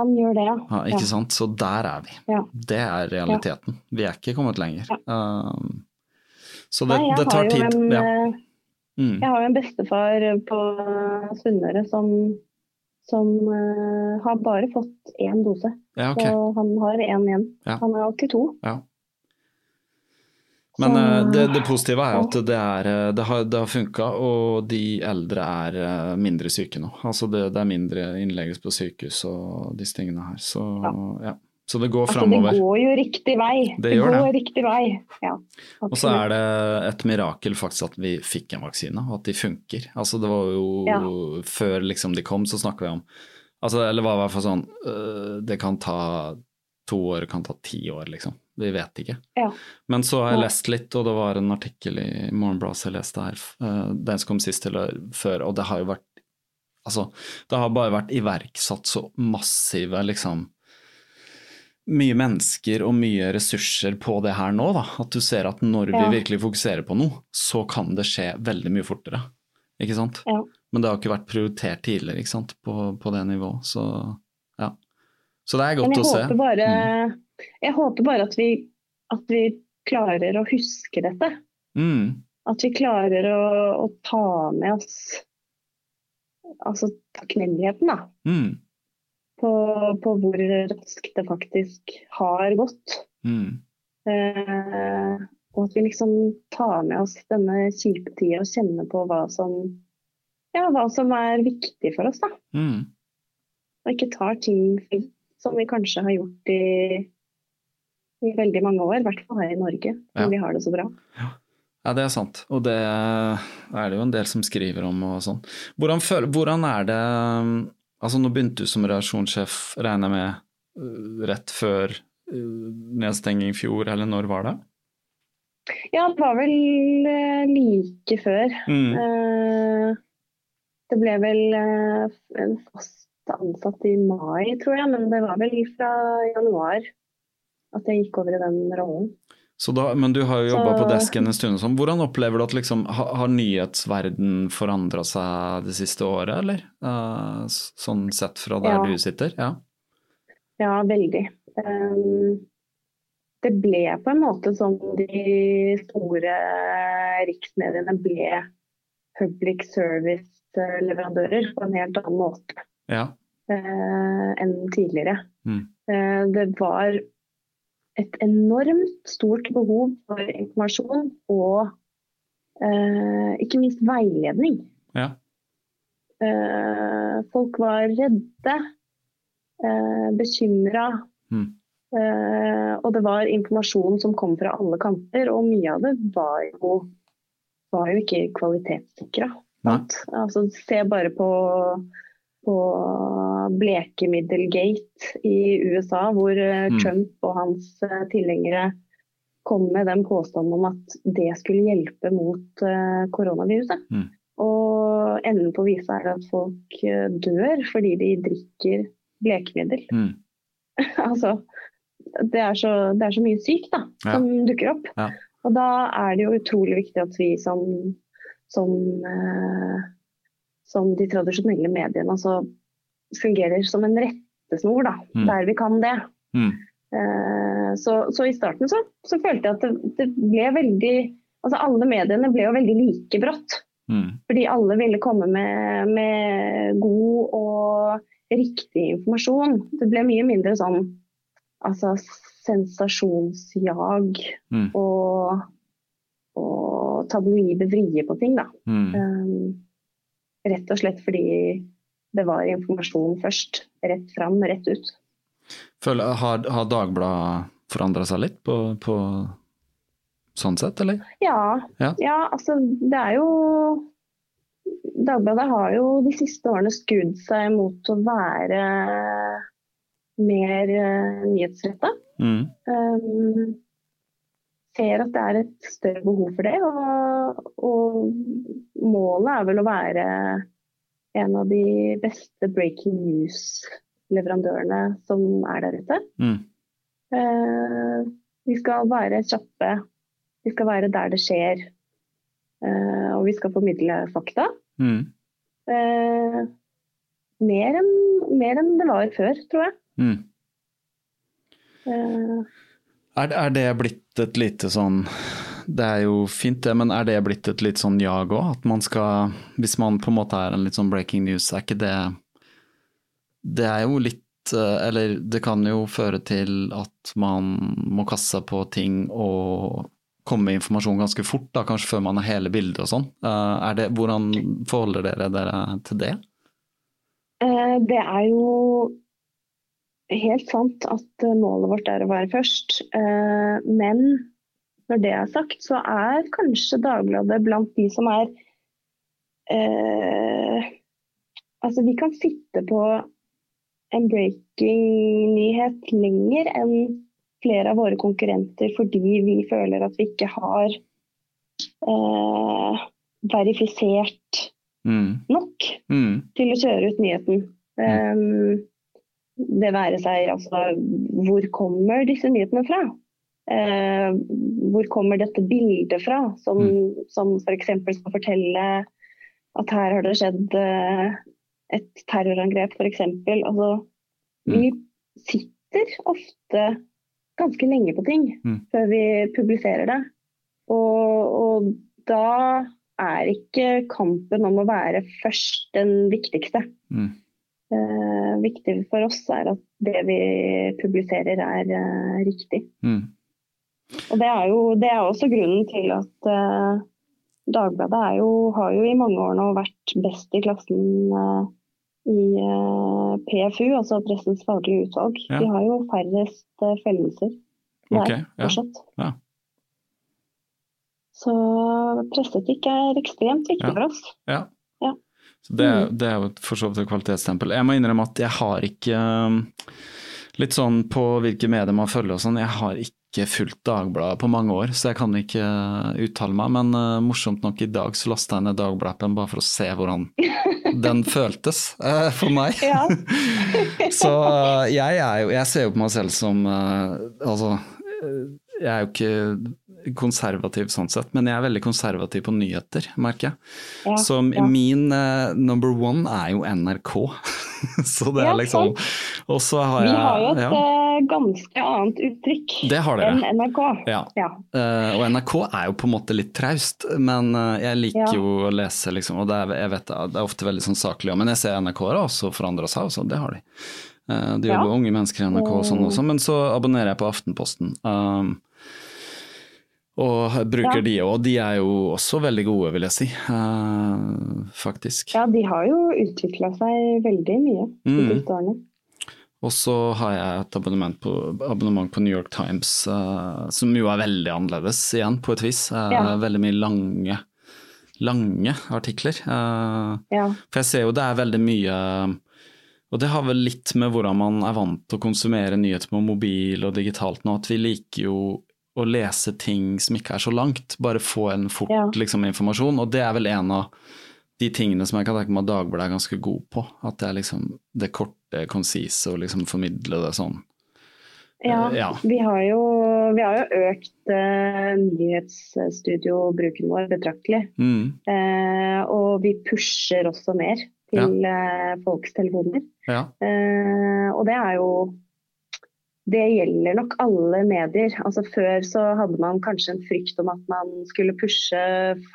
Han gjør det, ja. Ja, ikke sant? Så der er vi. Ja. Det er realiteten. Vi er ikke kommet lenger. Um, så det, Nei, det tar tid. en, Ja. eh, Mm. Jeg har jo en bestefar på Sunnmøre som, som uh, har bare fått én dose. ja, ok. Og han har én igjen. Ja. Han er 82. Ja. Men eh, det, det positive er at det, er, eh, det har, det har funka, og de eldre er eh, mindre syke nå. Altså det, det er mindre innlegges på sykehus og disse tingene her. Så, ja. Så det går Altså, det går jo riktig vei. Det gjør går det. riktig vei. Ja, Og så er det et mirakel faktisk at vi fikk en vaksine, og at de funker. Altså det var jo Ja. Før liksom de kom, så snakka vi om altså, Eller var i hvert fall sånn Det kan ta to år, det kan ta ti år, liksom. Vi vet ikke. Ja. Men så har jeg lest litt, og det var en artikkel i Morgenbladet jeg leste her, øh, den som kom sist eller før, og det har jo vært Altså, det har bare vært iverksatt så massive, liksom mye mennesker og mye ressurser på det her nå, da. At du ser at når Ja. vi virkelig fokuserer på noe, så kan det skje veldig mye fortere. Ikke sant? Ja. Men det har ikke vært prioritert tidligere, ikke sant, på, på det nivået. Så ja. Så det er godt å se. Men jeg håper bare, jeg håper bare at, vi, at vi klarer å huske dette. Mm. At vi klarer å, å ta med oss altså takknemligheten da, Mm. på, på hvor raskt det faktisk har gått. Mm. Eh, og at vi liksom tar med oss denne kjipe tida og kjenner på hva som, ja, hva som er viktig for oss. da. Mm. Og ikke tar ting som vi kanskje har gjort i, i veldig mange år. I hvert fall her i Norge, når Ja. vi har det så bra. Ja, det er sant. Og det er det jo en del som skriver om og sånn. Hvordan, hvordan er det Altså, nå begynte du som redaksjonssjef, regner jeg med, øh, rett før øh, nedstenging i fjor, eller når var det? Ja, det var vel eh, like før. Mm. Eh, det ble vel en fast ansatt i mai, tror jeg, men det var vel fra januar at jeg gikk over i den rollen. Så da, men du har jo jobba på desken en stund. Sånn. Hvordan opplever du at liksom, har, har nyhetsverden forandra seg det siste året, eller? Uh, sånn sett fra der Ja. du sitter? Ja. Ja, veldig. Um, det ble på en måte som de store riksmediene ble public service-leverandører på en helt annen måte ja. uh, enn tidligere. Mm. Uh, det var et enormt stort behov for informasjon og eh, ikke minst veiledning. Ja. Eh, folk var redde, uh, bekymra. Mm. Eh, og det var informasjon som kom fra alle kanter, og mye av det var jo, var jo ikke kvalitetssikra. Altså, se bare på, på blekemiddelgate i USA, hvor eh, Mm. Trump og hans eh, tilhengere kom med den påstanden om at det skulle hjelpe mot eh, koronaviruset. Mm. Og enden på visa er at folk dør fordi de drikker blekemiddel. Mm. altså, det er, så, det er så mye sykt da, Ja. som dukker opp. Ja. Og da er det jo utrolig viktig at vi som, som, eh, som de tradisjonelle mediene altså, fungerer som en rettesnor da, Mm. der vi kan det. Mm. Uh, så, så i starten så, så følte jeg at det, det ble veldig Altså alle mediene ble jo veldig like brått. Mm. Fordi alle ville komme med, med god og riktig informasjon. Det ble mye mindre sånn altså, sensasjonsjag Mm. og, og tabloide vrier på ting, da. Um, rett og slett fordi det var informasjon først. Rett fram, rett ut. Føler, har, har Dagbladet forandra seg litt på, på sånn sett, eller? Ja, Ja. ja. altså det er jo Dagbladet har jo de siste årene skudd seg mot å være mer uh, nyhetsretta. Mm. Um, ser at det er et større behov for det. Og, og målet er vel å være en av de beste breaking news-leverandørene som er der ute. Mm. Eh, vi skal være kjappe, vi skal være der det skjer. eh, og vi skal formidle fakta. Mm. Eh, mer, enn, mer enn det var før, tror jeg. Mm. Er, er det blitt et lite sånn Det er jo fint det, men er det blitt et litt sånn jag òg? At man skal Hvis man på en måte er en litt sånn breaking news, er ikke det Det er jo litt eh, Eller det kan jo føre til at man må kaste seg på ting og komme med informasjon ganske fort, da, kanskje før man har hele bildet og sånn. Eh, hvordan forholder dere dere til det? Eh, Det er jo helt sant at eh, målet vårt er å være først. Eh, Men når det er sagt, så er kanskje Dagbladet blant de som er eh, Altså, vi kan sitte på en breaking-nyhet lenger enn flere av våre konkurrenter fordi vi føler at vi ikke har eh, verifisert Mm. nok Mm. til å kjøre ut nyheten. Um, det være seg altså hvor kommer disse nyhetene fra? Eh, hvor kommer dette bildet fra, som, Mm. som f.eks. skal fortelle at her har det skjedd eh, et terrorangrep, f.eks. Altså, vi sitter ofte ganske lenge på ting Mm. før vi publiserer det. Og, og da er ikke kampen om å være først den viktigste. Mm. Eh, viktig for oss er at det vi publiserer er eh, riktig. Mm. Og det er jo det er også grunnen til at eh, Dagbladet er jo, har jo i mange år nå vært best i klassen eh, i eh, PFU, altså Pressens faglige utvalg. Ja. De har jo færrest eh, fellelser der okay, ja. fortsatt. Ja. Så presseetikk er ekstremt viktig Ja. for oss. Ja. Så det, er- det er jo for så vidt et kvalitetsstempel. Jeg må innrømme at jeg har ikke um, Litt sånn på hvilke medier man følger og sånn, jeg har ikke fulgt Dagbladet på mange år, så jeg kan ikke uh, uttale meg. Men uh, morsomt nok i dag så lasta jeg ned Dagbladet bare for å se hvordan den føltes uh, for meg. Ja. så uh, jeg jo Jeg ser jo på meg selv som uh, altså uh, jeg er jo ikke konservativ sånn sett, men jeg er veldig konservativ på nyheter, merker jeg. Ja, Så ja. min uh, number one er jo NRK. så det er liksom. Og så har Vi har jo et ja, eh, ganske annet uttrykk Det har dere. enn NRK. Ja. Ja. Eh, og NRK er jo på en måte litt traust, men uh, jeg liker jo å lese, liksom, og det er, jeg vet, det er ofte veldig sånn saklig. Men jeg ser NRK har også forandra seg, også, det har de. Det jobber unge mennesker i NRK og sånn også, men så abonnerer jeg på Aftenposten. Um, og bruker Ja. de òg, de er jo også veldig gode, vil jeg si. Uh, faktisk. ja, de har jo utvikla seg veldig mye de Mm. siste årene. Og så har jeg et abonnement på, abonnement på New York Times, uh, som jo er veldig annerledes igjen, på et vis. Uh, Ja. Veldig mye lange, lange artikler. Ja. for jeg ser jo det er veldig mye Og det har vel litt med hvordan man er vant til å konsumere nyheter på mobil og digitalt nå, at vi liker jo å lese ting som ikke er så langt, bare få en fort Ja. liksom, informasjon. Og det er vel en av de tingene som jeg kan tenke meg at Dagbladet er ganske god på. At det er liksom det korte, konsise og liksom formidle det sånn. Ja, uh, ja. Vi, har jo, vi har jo økt uh, nyhetsstudiobruken vår betraktelig. Mm, Uh, og vi pusher også mer til eh, folks telefoner. ja. Eh, og det er jo Det gjelder nok alle medier. Altså Før så hadde man kanskje en frykt om at man skulle pushe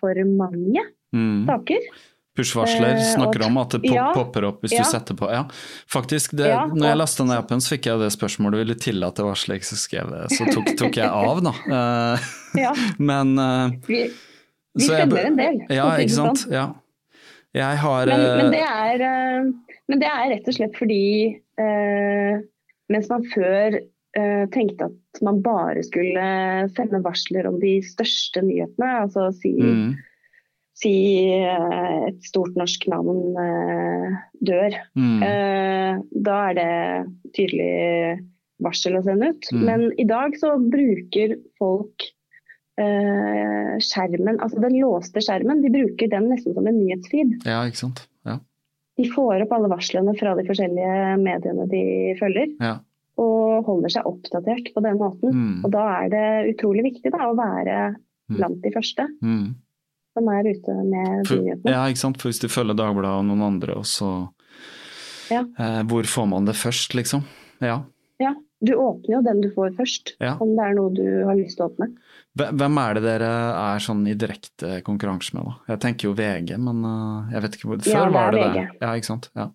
for mange Mm. saker. Push-varsler Eh, snakker om at det pop Ja, popper opp hvis ja. du setter på. Ja, faktisk. Det, Ja, når jeg lasta ned appen, så fikk jeg det spørsmålet vil du tillate varsler, så skrev jeg så tok, tok jeg av, da. Eh, men eh, vi, vi sender en del. Ja, det ikke sant. sånn. Ja. Jeg har Men, men, det er, men det er rett og slett fordi eh, mens man før eh, tenkte at man bare skulle sende varsler om de største nyhetene, altså si, mm, si eh, et stort norsk navn eh, dør, mm, eh, da er det tydelig varsel å sende ut. Mm. Men i dag så bruker folk eh, skjermen, altså den låste skjermen, de bruker den nesten som en nyhetsfeed. ja, ikke sant. De får opp alle varslene fra de forskjellige mediene de følger, Ja. og holder seg oppdatert på den måten. Mm, Og da er det utrolig viktig da, å være Mm. blant de første mm. som er ute med nyhetene. ja, ikke sant. For hvis du følger Dagbladet og noen andre, og så Ja. eh, Hvor får man det først, liksom? Ja. Ja, du åpner jo den du får først, om det er noe du har lyst til å åpne. Hvem er det dere er sånn i direkte konkurranse med, da? Jeg tenker jo VG, men eh, jeg vet ikke hvor Før Ja, det var det VG. det. Ja, ikke sant. Ja.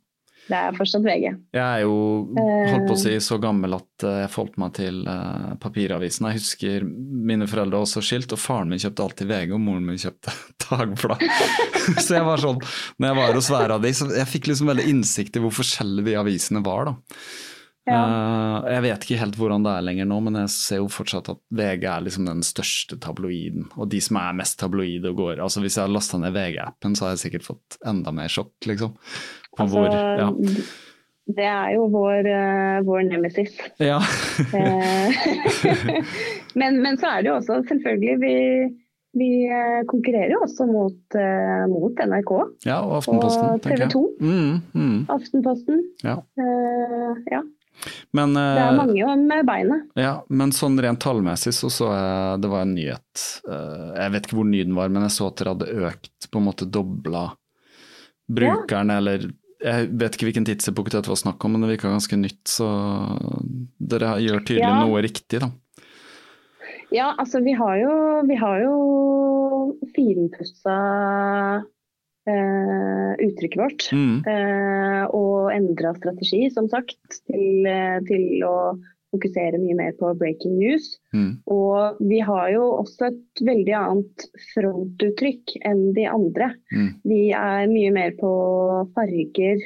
Det er fortsatt VG. Jeg er jo holdt på å Eh. si så gammel at eh, jeg forholdt meg til eh, papiravisen. Jeg husker mine foreldre var også skilt, og faren min kjøpte alltid VG, og moren min kjøpte Dagbladet. så jeg var sånn, når jeg var hos hver av de, så jeg fikk liksom veldig innsikt i hvor forskjellige de avisene var, da. Eh, jeg vet ikke helt hvordan det er lenger nå, men jeg ser jo fortsatt at VG er liksom den største tabloiden. Og de som er mest tabloide og går Altså Hvis jeg hadde lasta ned VG-appen, så har jeg sikkert fått enda mer sjokk, liksom. På Altså, hvor Ja. Det er jo vår, eh, vår nemesis. ja. Eh, men, men så er det jo også selvfølgelig Vi, vi konkurrerer jo også mot, mot NRK. ja, og Aftenposten, Og. TV 2. Mm, mm, Aftenposten. ja. Uh, ja. Men, Det er eh, mange med beinet. ja, men sånn rent tallmessig så så jeg det var en nyhet. eh, jeg vet ikke hvor ny den var, men jeg så at dere hadde økt, på en måte dobla brukerne, eller jeg vet ikke hvilken tidsepoke det var snakk om, men det virka ganske nytt, så dere gjør tydelig Ja. noe riktig, da. Ja, altså vi har jo, vi har jo finpussa eh, uttrykket vårt. Mm, Eh, og endra strategi, som sagt, til, eh, til å fokusere mye mer på breaking news. mm, Og vi har jo også et veldig annet frontuttrykk enn de andre. mm, Vi er mye mer på farger,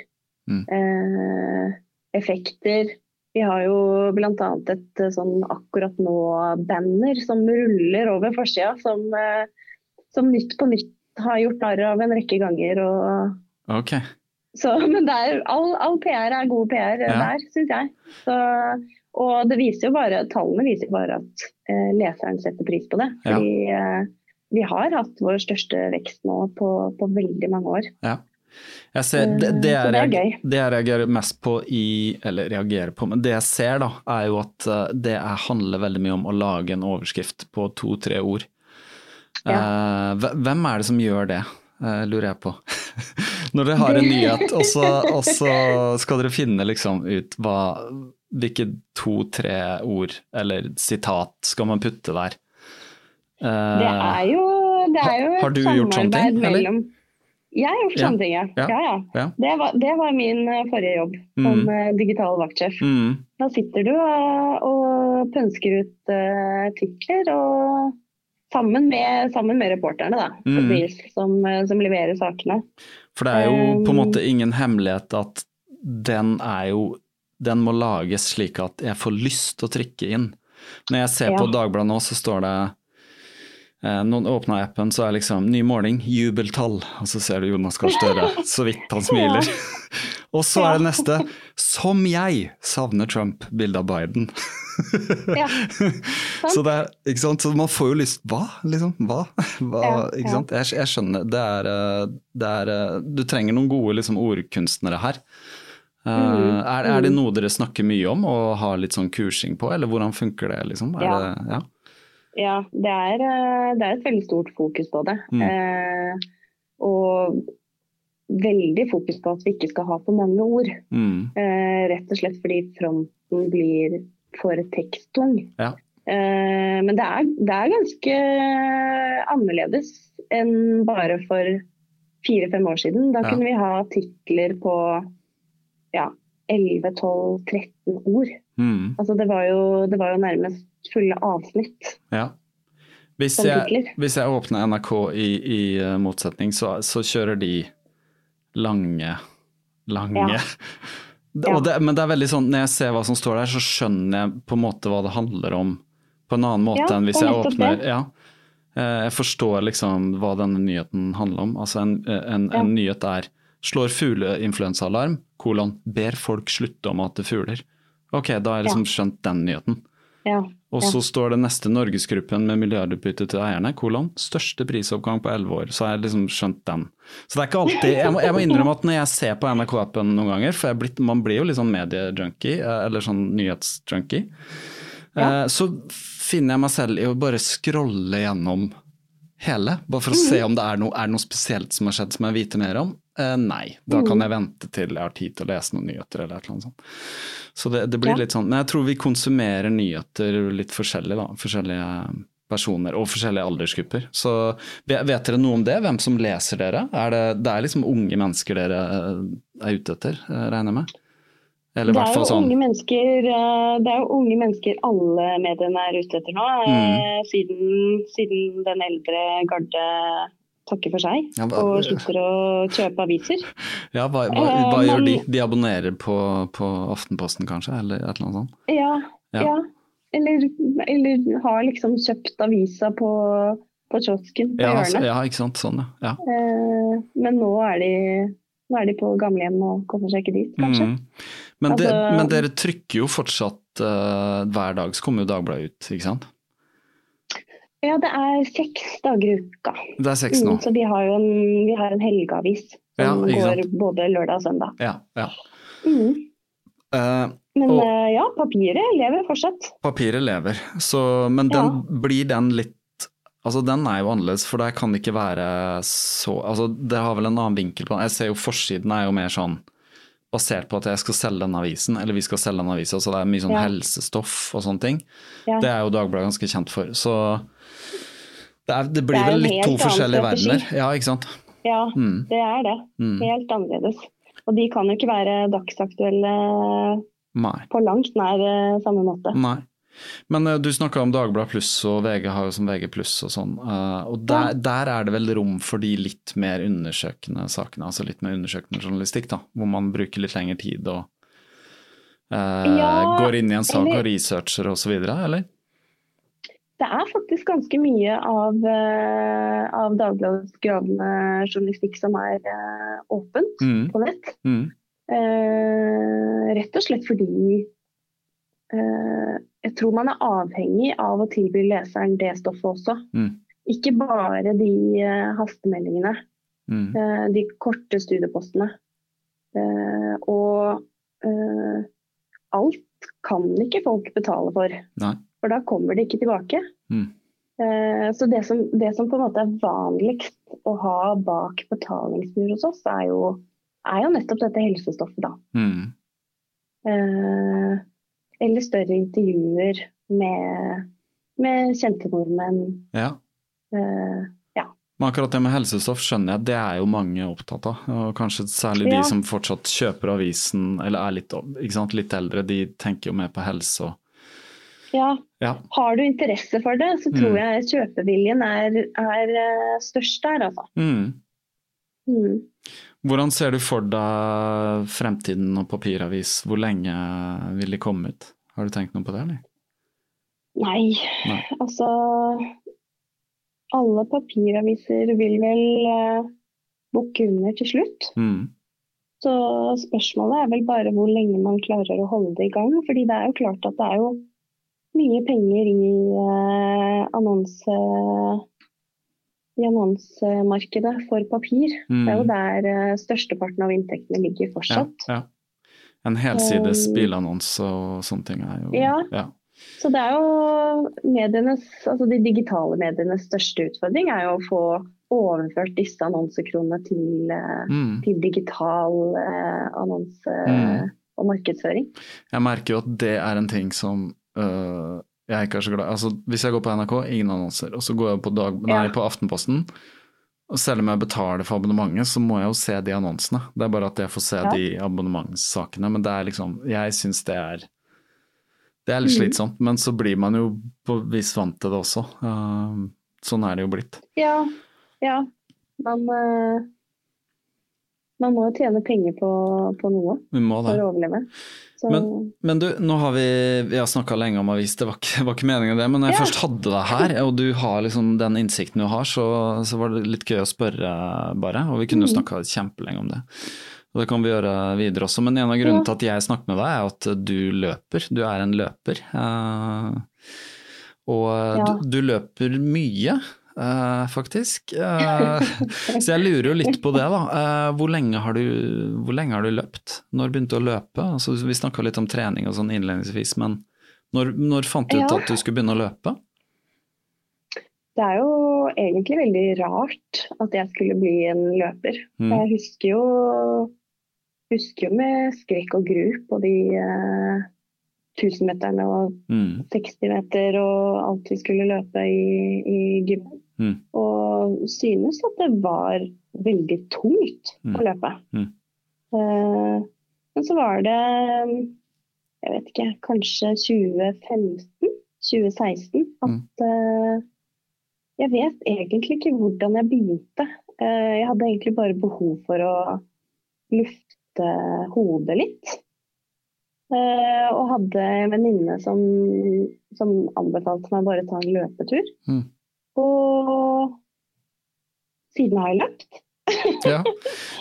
eh, effekter. Vi har jo bl.a. et sånn akkurat nå-banner som ruller over forsida, som, som Nytt på Nytt har gjort narr av en rekke ganger. Og, ok. så, men det er, all, all PR er god PR Ja. der, syns jeg. Så, og det viser jo bare, tallene viser bare at eh, leseren setter pris på det. Ja. Eh, vi har hatt vår største vekst nå på, på veldig mange år. Ja. Ser, det, det, Eh, jeg, det det jeg reagerer mest på i Eller reagerer på, men det jeg ser, da, er jo at eh, det er, handler veldig mye om å lage en overskrift på to-tre ord. Eh, hvem er det som gjør det, eh, lurer jeg på. Når dere har en nyhet, og så, skal dere finne liksom ut hva, hvilke to-tre ord eller sitat skal man putte der. Eh, Det er jo, det er jo Har- har et du gjort sånne ting, samarbeid eller? mellom Jeg har gjort Ja. sånne ting, ja. Ja. ja. Det, var, det var min forrige jobb som Mm. eh, digital vaktsjef. Mm, Da sitter du og, og pønsker ut uh, artikler og sammen med, sammen med reporterne, da, Mm. som, som leverer sakene. For det er jo på en Um, måte ingen hemmelighet at den er jo Den må lages slik at jeg får lyst til å trykke inn. Når jeg ser på Ja. Dagbladet nå, så står det Noen åpner appen, så er liksom ny måling, jubeltall, og så ser du Jonas Gahr Støre så vidt han smiler. og så er det neste, som jeg savner Trump, bilde av Biden. Ja. så det er, ikke sant, så man får jo lyst Hva, liksom? Hva? Hva? Ja, ikke sant? Jeg, jeg skjønner. Det er, eh, det er eh, Du trenger noen gode liksom, ordkunstnere her. Eh, Mm, er, er det noe dere snakker mye om og har litt sånn kursing på, eller hvordan funker det? liksom? Er Ja. Det, ja. Ja, det er, eh, det er et veldig stort fokus på det. Mm. Eh, og veldig fokus på at vi ikke skal ha for mange ord. Mm. Eh, rett og slett fordi fronten blir for teksttung. Ja. Eh, men det er, det er ganske annerledes enn bare for fire-fem år siden. Da Ja. kunne vi ha titler på ja, 11-12-13 ord. Mm. Altså det, var jo, det var jo nærmest fulle avsnitt. ja. Hvis jeg, hvis jeg åpner NRK i, i eh, motsetning, så, så kjører de lange, lange Ja. Ja. det, Men det er veldig sånn, når jeg ser hva som står der, så skjønner jeg på en måte hva det handler om på en annen måte Ja, enn hvis jeg åpner ja. Eh, Jeg forstår liksom hva denne nyheten handler om. Altså en, en, en nyhet er slår fugleinfluensaalarm, kolon, ber folk slutte å mate fugler. Ok, da har jeg liksom skjønt den nyheten. Ja. Og så står det neste Norgesgruppen med milliardutbytte til eierne, kolon, største prisoppgang på elleve år. Så har jeg liksom skjønt den. Så det er ikke alltid Jeg må, jeg må innrømme at når jeg ser på NRK-appen noen ganger, for blitt, man blir jo litt sånn mediejunkie, eh, eller sånn nyhetsjunkie, eh, så finner jeg meg selv i å bare scrolle gjennom hele, bare for å se om det er noe, er det noe spesielt som har skjedd som jeg vil vite mer om. Eh, nei, da kan jeg vente til jeg har tid til å lese noen nyheter eller et eller annet sånt. Så det, det blir Ja. litt sånn, men jeg tror vi konsumerer nyheter litt forskjellig da, forskjellige personer og forskjellige aldersgrupper. Så vet dere noe om det, hvem som leser dere? Er det, det er liksom unge mennesker dere eh, er ute etter, eh, regner jeg med? Eller Det er, jo sånn, unge mennesker, eh, det er jo unge mennesker alle mediene er ute etter nå. Mm. Siden, siden den eldre garde takker for seg Ja, hva- og slutter å kjøpe aviser. ja, hva, hva, Eh, hva gjør de? men- De abonnerer på, på Aftenposten kanskje, eller et eller annet sånt? Ja, Ja. ja. Eller, eller har liksom kjøpt avisa på, på kiosken på Ja, altså, hjørnet. ja, ikke sant, sånn ja. ja. Eh, Men nå er de, nå er de på gamlehjem og kommer seg ikke dit, kanskje. Mm. Men, altså, de, men dere trykker jo fortsatt uh, hver dag, så kommer jo Dagbladet ut, ikke sant? Ja, det er seks dager i uka. Det er seks nå. Mm, så vi har jo en, vi har en helgeavis som Ja, går både lørdag og søndag. Ja, ja. Mm. Uh, Men Og- eh, ja, papiret lever fortsatt. papiret lever, så, men den, blir den litt Altså Den er jo annerledes, for det kan ikke være så altså Det har vel en annen vinkel på den. Jeg ser jo forsiden er jo mer sånn basert på at jeg skal selge den avisen, eller vi skal selge den avisa, så det er mye sånn Ja. helsestoff og sånne ting. Ja. Det er jo Dagbladet ganske kjent for. Så det, er, det blir Det vel litt to forskjellige verdener. Ja, ikke sant. Ja, Mm. det er det. Mm. Helt annerledes. Og de kan jo ikke være dagsaktuelle Nei. på langt nær eh, samme måte. Nei. Men uh, du snakka om Dagbladet pluss, og VG har jo som VG pluss og sånn. Uh, og der, Ja. der er det vel rom for de litt mer undersøkende sakene, altså litt mer undersøkende journalistikk, da. Hvor man bruker litt lengre tid og uh, Ja, går inn i en sak eller- og researcher og så videre, eller? Det er faktisk ganske mye av, eh, av Dagbladets gravende journalistikk som er eh, åpent Mm, på nett. mm, Eh, rett og slett fordi eh, jeg tror man er avhengig av å tilby leseren det stoffet også. Mm. Ikke bare de eh, hastemeldingene Mm. eh, de korte studiepostene. Og alt kan ikke folk betale for, Nei. For da kommer det ikke tilbake. Mm. Eh, Så det som, det som på en måte er vanligst å ha bak betalingsmur hos oss, er jo, er jo nettopp dette helsestoffet, da. Mm. Eh, eller større intervjuer med, med kjente nordmenn. Ja. Eh, Men akkurat det med helsestoff skjønner jeg, det er jo mange opptatt av. Og kanskje særlig de Ja. som fortsatt kjøper avisen, eller er litt, sant, litt eldre, de tenker jo mer på helse og ja, Ja. har du interesse for det, så tror Mm. jeg kjøpeviljen er, er eh, størst der, altså. Mm. Mm. Hvordan ser du for deg fremtiden og papiravis? Hvor lenge vil de komme ut? Har du tenkt noe på det, eller? Nei, Nei. altså Alle papiraviser vil vel uh, bukke under til slutt. Mm. Så spørsmålet er vel bare hvor lenge man klarer å holde det i gang. Fordi det er jo klart at det er jo mye penger i eh, annonse i annonsemarkedet for papir. Mm. Det er jo der eh, størsteparten av inntektene ligger fortsatt. ja. En helsides Um, bilannonse og sånne ting er jo Ja. ja. Så det er jo medienes, altså de digitale medienes største utfordring er jo å få overført disse annonsekronene til, Mm. til digital eh, annonse Mm. og markedsføring. Jeg merker jo at det er en ting som øh, jeg ikke er så glad. Altså, hvis jeg går på NRK, ingen annonser. Og så går jeg på, dag, nei, på Aftenposten, og selv om jeg betaler for abonnementet, så må jeg jo se de annonsene. Det er bare at jeg får se Ja. de abonnementssakene. Men det er liksom Jeg syns det er Det er litt Mm. slitsomt, men så blir man jo på vis vant til det også. Uh, sånn er det jo blitt. Ja, ja. Man, uh, man må jo tjene penger på, på noe for å overleve. Så, Men, men du, nå har vi, vi har snakka lenge om avis, det var ikke, var ikke meningen det. Men når jeg Ja. først hadde deg her, og du har liksom den innsikten du har, så, så var det litt gøy å spørre, bare. Og vi kunne jo Mm. snakka kjempelenge om det. Og det kan vi gjøre videre også. Men en av grunnene Ja. til at jeg snakker med deg, er at du løper. Du er en løper. Uh, og Ja. du, du løper mye. Eh, faktisk. Eh, så jeg lurer jo litt på det, da. Eh, hvor, lenge har du, hvor lenge har du løpt? Når begynte du å løpe? Altså, vi snakka litt om trening og sånn innledningsvis, men når, når fant du ut Ja. at du skulle begynne å løpe? det er jo egentlig veldig rart at jeg skulle bli en løper. Mm. Jeg husker jo, husker jo med skrekk og gru på de eh, 1000-meterne og Mm. 60 meter og alt vi skulle løpe i, i gymmen. Mm. Og synes at det var veldig tungt Mm. å løpe. Mm. Uh, men så var det, jeg vet ikke, kanskje 2015, 2016, at uh, jeg vet egentlig ikke hvordan jeg begynte. Uh, jeg hadde egentlig bare behov for å lufte hodet litt. Og hadde en venninne som, som anbefalte meg bare ta en løpetur. Mm. Og siden har jeg løpt. Ja.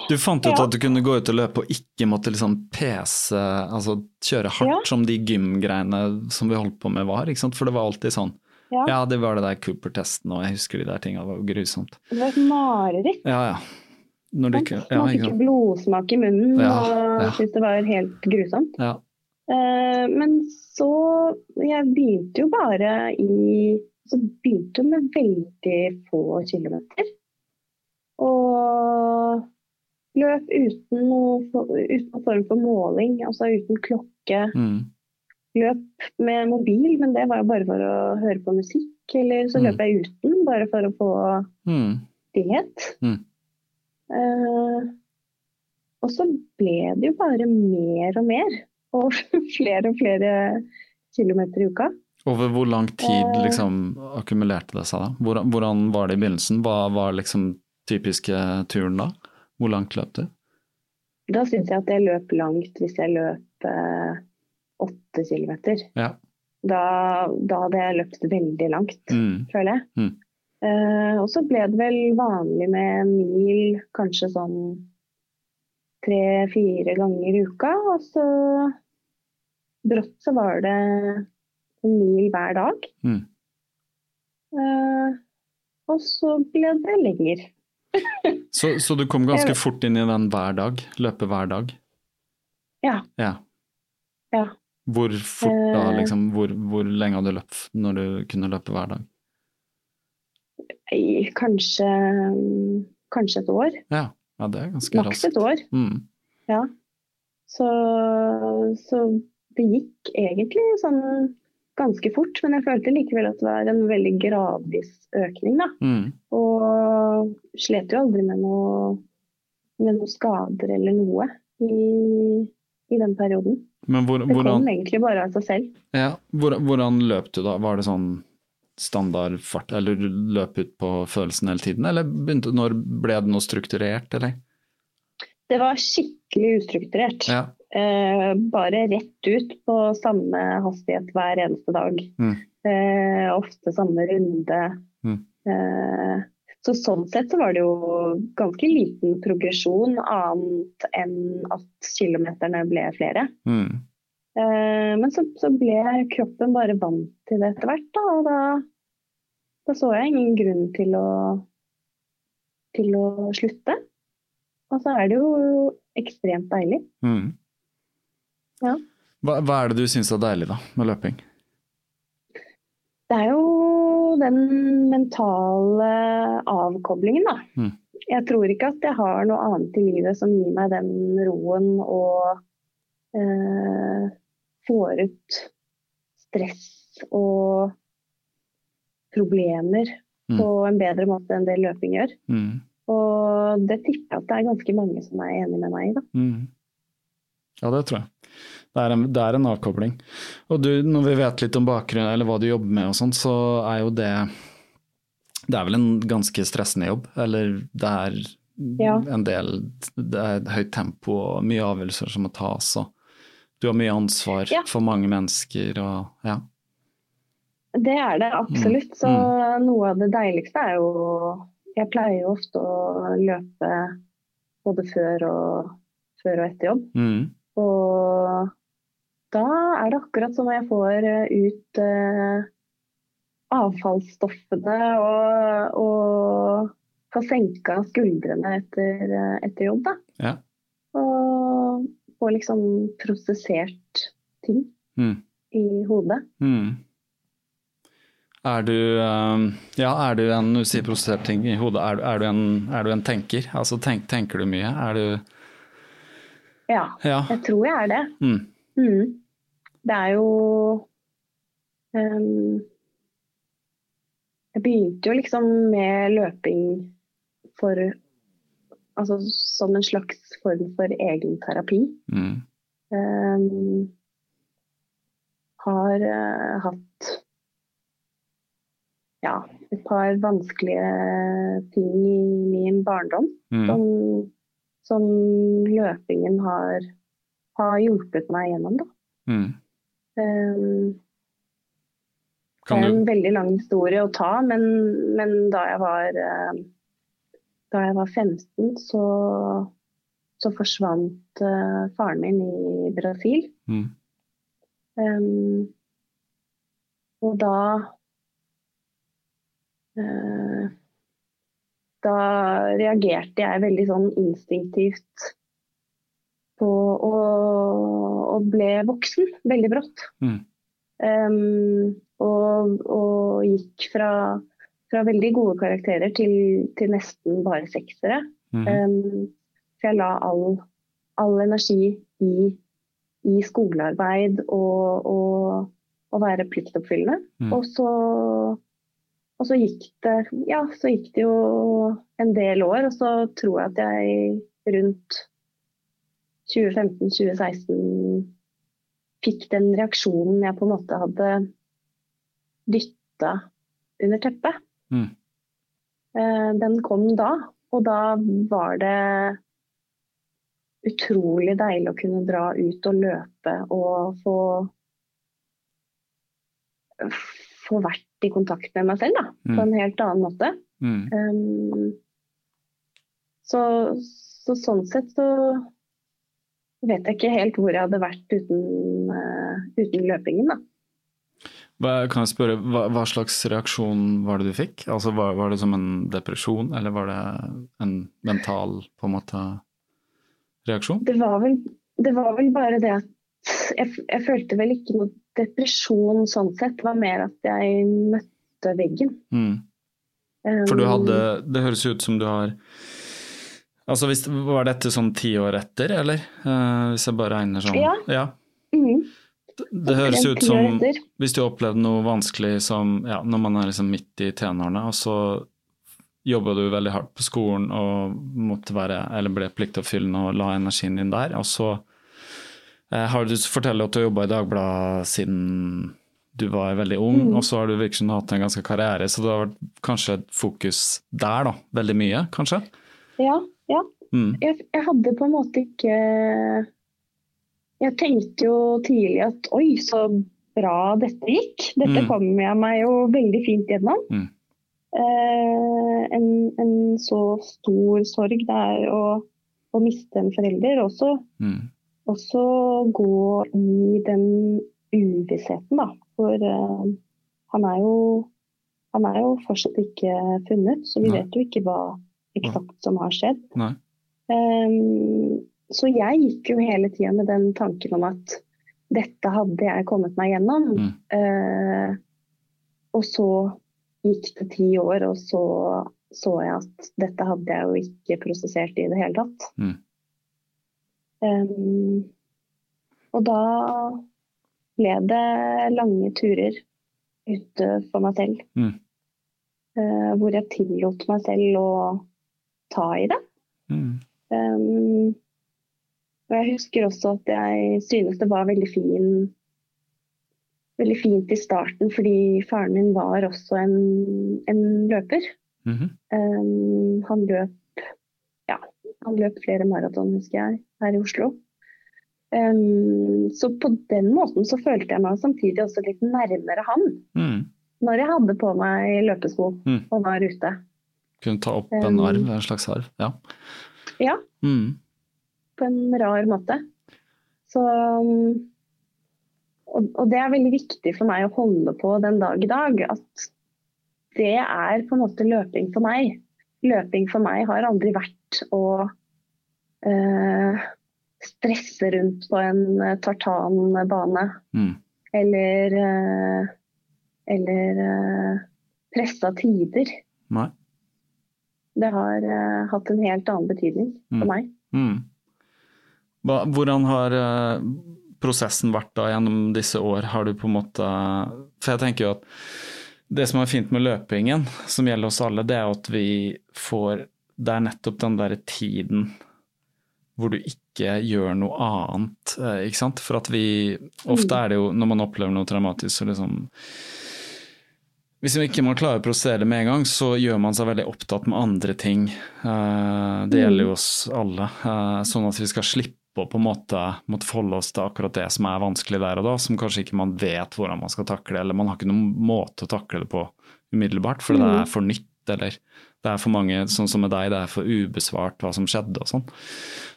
Du fant ut at du kunne gå ut og løpe og ikke måtte liksom pese, altså kjøre hardt Ja. som de gymgreiene som vi holdt på med var, ikke sant? For det var alltid sånn. Ja. Ja, det var det der Cooper-testen, og jeg husker de der tinga, var grusomt. Det var et mareritt. Ja, ja. Når ikke, ja, Man fikk blodsmak i munnen Ja, og ja. syntes det var helt grusomt. Ja. Uh, men så Jeg begynte jo bare i Så begynte hun med veldig få kilometer. Og løp uten noen form for måling, altså uten klokke. Mm. Løp med mobil, men det var jo bare for å høre på musikk. Eller så Mm. løp jeg uten, bare for å få Mm. Mm. Uh, og så ble det jo bare mer og mer. Og flere og flere kilometer i uka. Over hvor lang tid Eh. liksom akkumulerte det seg da? Hvordan, hvordan var det i begynnelsen? Hva var liksom typiske turen da? Hvor langt løp du? Da syns jeg at jeg løp langt hvis jeg løp eh, åtte kilometer. Ja. Da, da hadde jeg løpt veldig langt, Mm. føler jeg. Mm. Eh, og så ble det vel vanlig med en mil kanskje sånn tre-fire ganger i uka. Og så brått så var det en mil hver dag. Mm. Eh, og så ble det lenger. Så, så du kom ganske fort inn i den hver dag? Løpe hver dag? Ja. Ja. ja. Hvor fort da, Eh. liksom? Hvor, hvor lenge hadde du løpt når du kunne løpe hver dag? Kanskje, kanskje et år. Ja, ja det er ganske Maks et år. Mm. Ja. Så, så det gikk egentlig sånn ganske fort, men jeg følte likevel at det var en veldig gradvis økning, da. Mm. Og slet jo aldri med noe, med noen skader eller noe i, i den perioden. Men hvor, Det kom egentlig bare av seg selv. ja, hvor, hvordan løp du da? Var det sånn standardfart, eller du løp ut på følelsen hele tiden, eller begynte, når ble det noe strukturert, eller? Det var skikkelig ustrukturert. Ja. Eh, bare rett ut på samme hastighet hver eneste dag. Mm. Eh, ofte samme runde. Mm. Eh, så sånn sett så var det jo ganske liten progresjon, annet enn at kilometerne ble flere. Mm. Eh, men så, så ble kroppen bare vant til det etter hvert, da. Og da, da så jeg ingen grunn til å, til å slutte. Og så er det jo ekstremt deilig. Mm. Ja. Hva, hva er det du syns er deilig da, med løping? Det er jo den mentale avkoblingen, da. Mm. Jeg tror ikke at jeg har noe annet i livet som gir meg den roen og eh, får ut stress og problemer Mm. på en bedre måte enn det løping gjør. Mm. Og det tipper jeg at det er ganske mange som er enig med meg i. da. Mm. Ja, det tror jeg. Det er, en, det er en avkobling. Og du, når vi vet litt om bakgrunnen eller hva du jobber med og sånn, så er jo det Det er vel en ganske stressende jobb, eller det er Ja. en del Det er høyt tempo og mye avgjørelser som må tas, og du har mye ansvar Ja. for mange mennesker og ja. Det er det absolutt. Så noe av det deiligste er jo Jeg pleier jo ofte å løpe både før og, før og etter jobb. Mm. Og da er det akkurat som jeg får eh, ut eh, avfallsstoffene og, og får senka skuldrene etter, eh, etter jobb. Da. Ja. Og får liksom prosessert ting Mm. i hodet. Mm. Er du eh, Ja, er du en Du sier prosessert ting i hodet. Er, du- er, du en, er du en tenker? Altså tenk, tenker du mye? Er du Ja, Ja. jeg tror jeg er det. Mm. Det er jo um, Jeg begynte jo liksom med løping for Altså som en slags form for egen terapi. Mm. Um, har uh, hatt ja, et par vanskelige ting i min barndom Mm. som, som løpingen har, har hjulpet meg gjennom. Da. Mm. Ehm, det er en veldig lang historie å ta, men, men da jeg var eh, da jeg var 15, så, så forsvant uh, faren min i Brasil. mm. Um, og da uh, Da reagerte jeg veldig sånn instinktivt på og, og ble voksen veldig brått. Mm. Um, og, og gikk fra, fra veldig gode karakterer til, til nesten bare seksere. Mm. Um, for jeg la all, all energi i, i skolearbeid og, og, og være pliktoppfyllende. Mm. Og, så, og så gikk det ja, så gikk det jo en del år, og så tror jeg at jeg rundt 2015-2016 fikk den reaksjonen jeg på en måte hadde dytta under teppet. Mm. Eh, Den kom da, og da var det utrolig deilig å kunne dra ut og løpe og få få vært i kontakt med meg selv da, Mm. på en helt annen måte. Mm. Um, så, så sånn sett så vet jeg ikke helt hvor jeg hadde vært uten, eh, uten løpingen. da. Kan jeg spørre, hva, hva, slags reaksjon var det du fikk? Altså, var, var, det som en depresjon, eller var det en mental på en måte reaksjon? Det var vel, det var vel bare det at jeg, jeg, følte vel ikke noe depresjon sånn sett. Det var mer at jeg møtte veggen. Mm. For du hadde Det høres ut som du har Altså, hvis, Var dette sånn ti år etter, eller? Uh, hvis jeg bare regner sånn? Ja. ja. Mm. Det, det høres ut som hvis du opplevde noe vanskelig som ja, når man er liksom midt i tenårene, og så jobba du veldig hardt på skolen og måtte være, eller ble pliktoppfyllende og la energien din der, og så eh, har du fortalt at du har jobba i Dagbladet siden du var veldig ung, mm. og så har du virkelig hatt en ganske karriere, så det har vært kanskje et fokus der, da. Veldig mye, kanskje? Ja. ja. Mm. Jeg, jeg, hadde på en måte ikke Jeg tenkte jo tidlig at oi, så bra dette gikk. Dette mm. kom jeg meg jo veldig fint gjennom. Mm. Eh, en, en, så stor sorg det er å, å miste en forelder. Også, mm. også gå i den uvissheten, da. For uh, han, er jo, han er jo fortsatt ikke funnet, så vi Nei. vet jo ikke hva eksakt som har skjedd. Um, så jeg gikk jo hele tida med den tanken om at dette hadde jeg kommet meg gjennom. Mm. Uh, og så gikk det ti år, og så så jeg at dette hadde jeg jo ikke prosessert i det hele tatt. Mm. Um, og da ble det lange turer ute for meg selv. Mm. Uh, hvor jeg tillot meg selv å ta i det. Mm. Um, og jeg husker også at jeg synes det var veldig fin veldig fint i starten fordi faren min var også en, en løper. Mm -hmm. um, han løp ja, han løp flere maraton, husker jeg, her i Oslo. Um, så på den måten så følte jeg meg samtidig også litt nærmere han. Mm. Når jeg hadde på meg løpesko mm. og var ute. Kunne ta opp en arv, en slags arv? Ja. Ja. Mm. På en rar måte. Så og, og, det er veldig viktig for meg å holde på den dag i dag. At det er på en måte løping for meg. Løping for meg har aldri vært å øh, stresse rundt på en eh, tartanbane. Mm. Eller øh, eller øh, pressa tider. Nei. Det har uh, hatt en helt annen betydning mm. for meg. Mm. Hva, hvordan har uh, prosessen vært da gjennom disse år? Har du på en måte For jeg tenker jo at det som er fint med løpingen, som gjelder oss alle, det er at vi får Det er nettopp den derre tiden hvor du ikke gjør noe annet. Eh, ikke sant? For at vi Ofte er det jo, når man opplever noe traumatisk, så liksom hvis man ikke klarer å prosessere det med en gang, så gjør man seg veldig opptatt med andre ting. Eh, det gjelder jo oss alle. Eh, sånn at vi skal slippe å på en måte måtte forholde oss til akkurat det som er vanskelig der og da, som kanskje ikke man vet hvordan man skal takle, eller man har ikke noen måte å takle det på umiddelbart, for det er for nytt, eller det er for mange, sånn som med deg, det er for ubesvart hva som skjedde og sånn.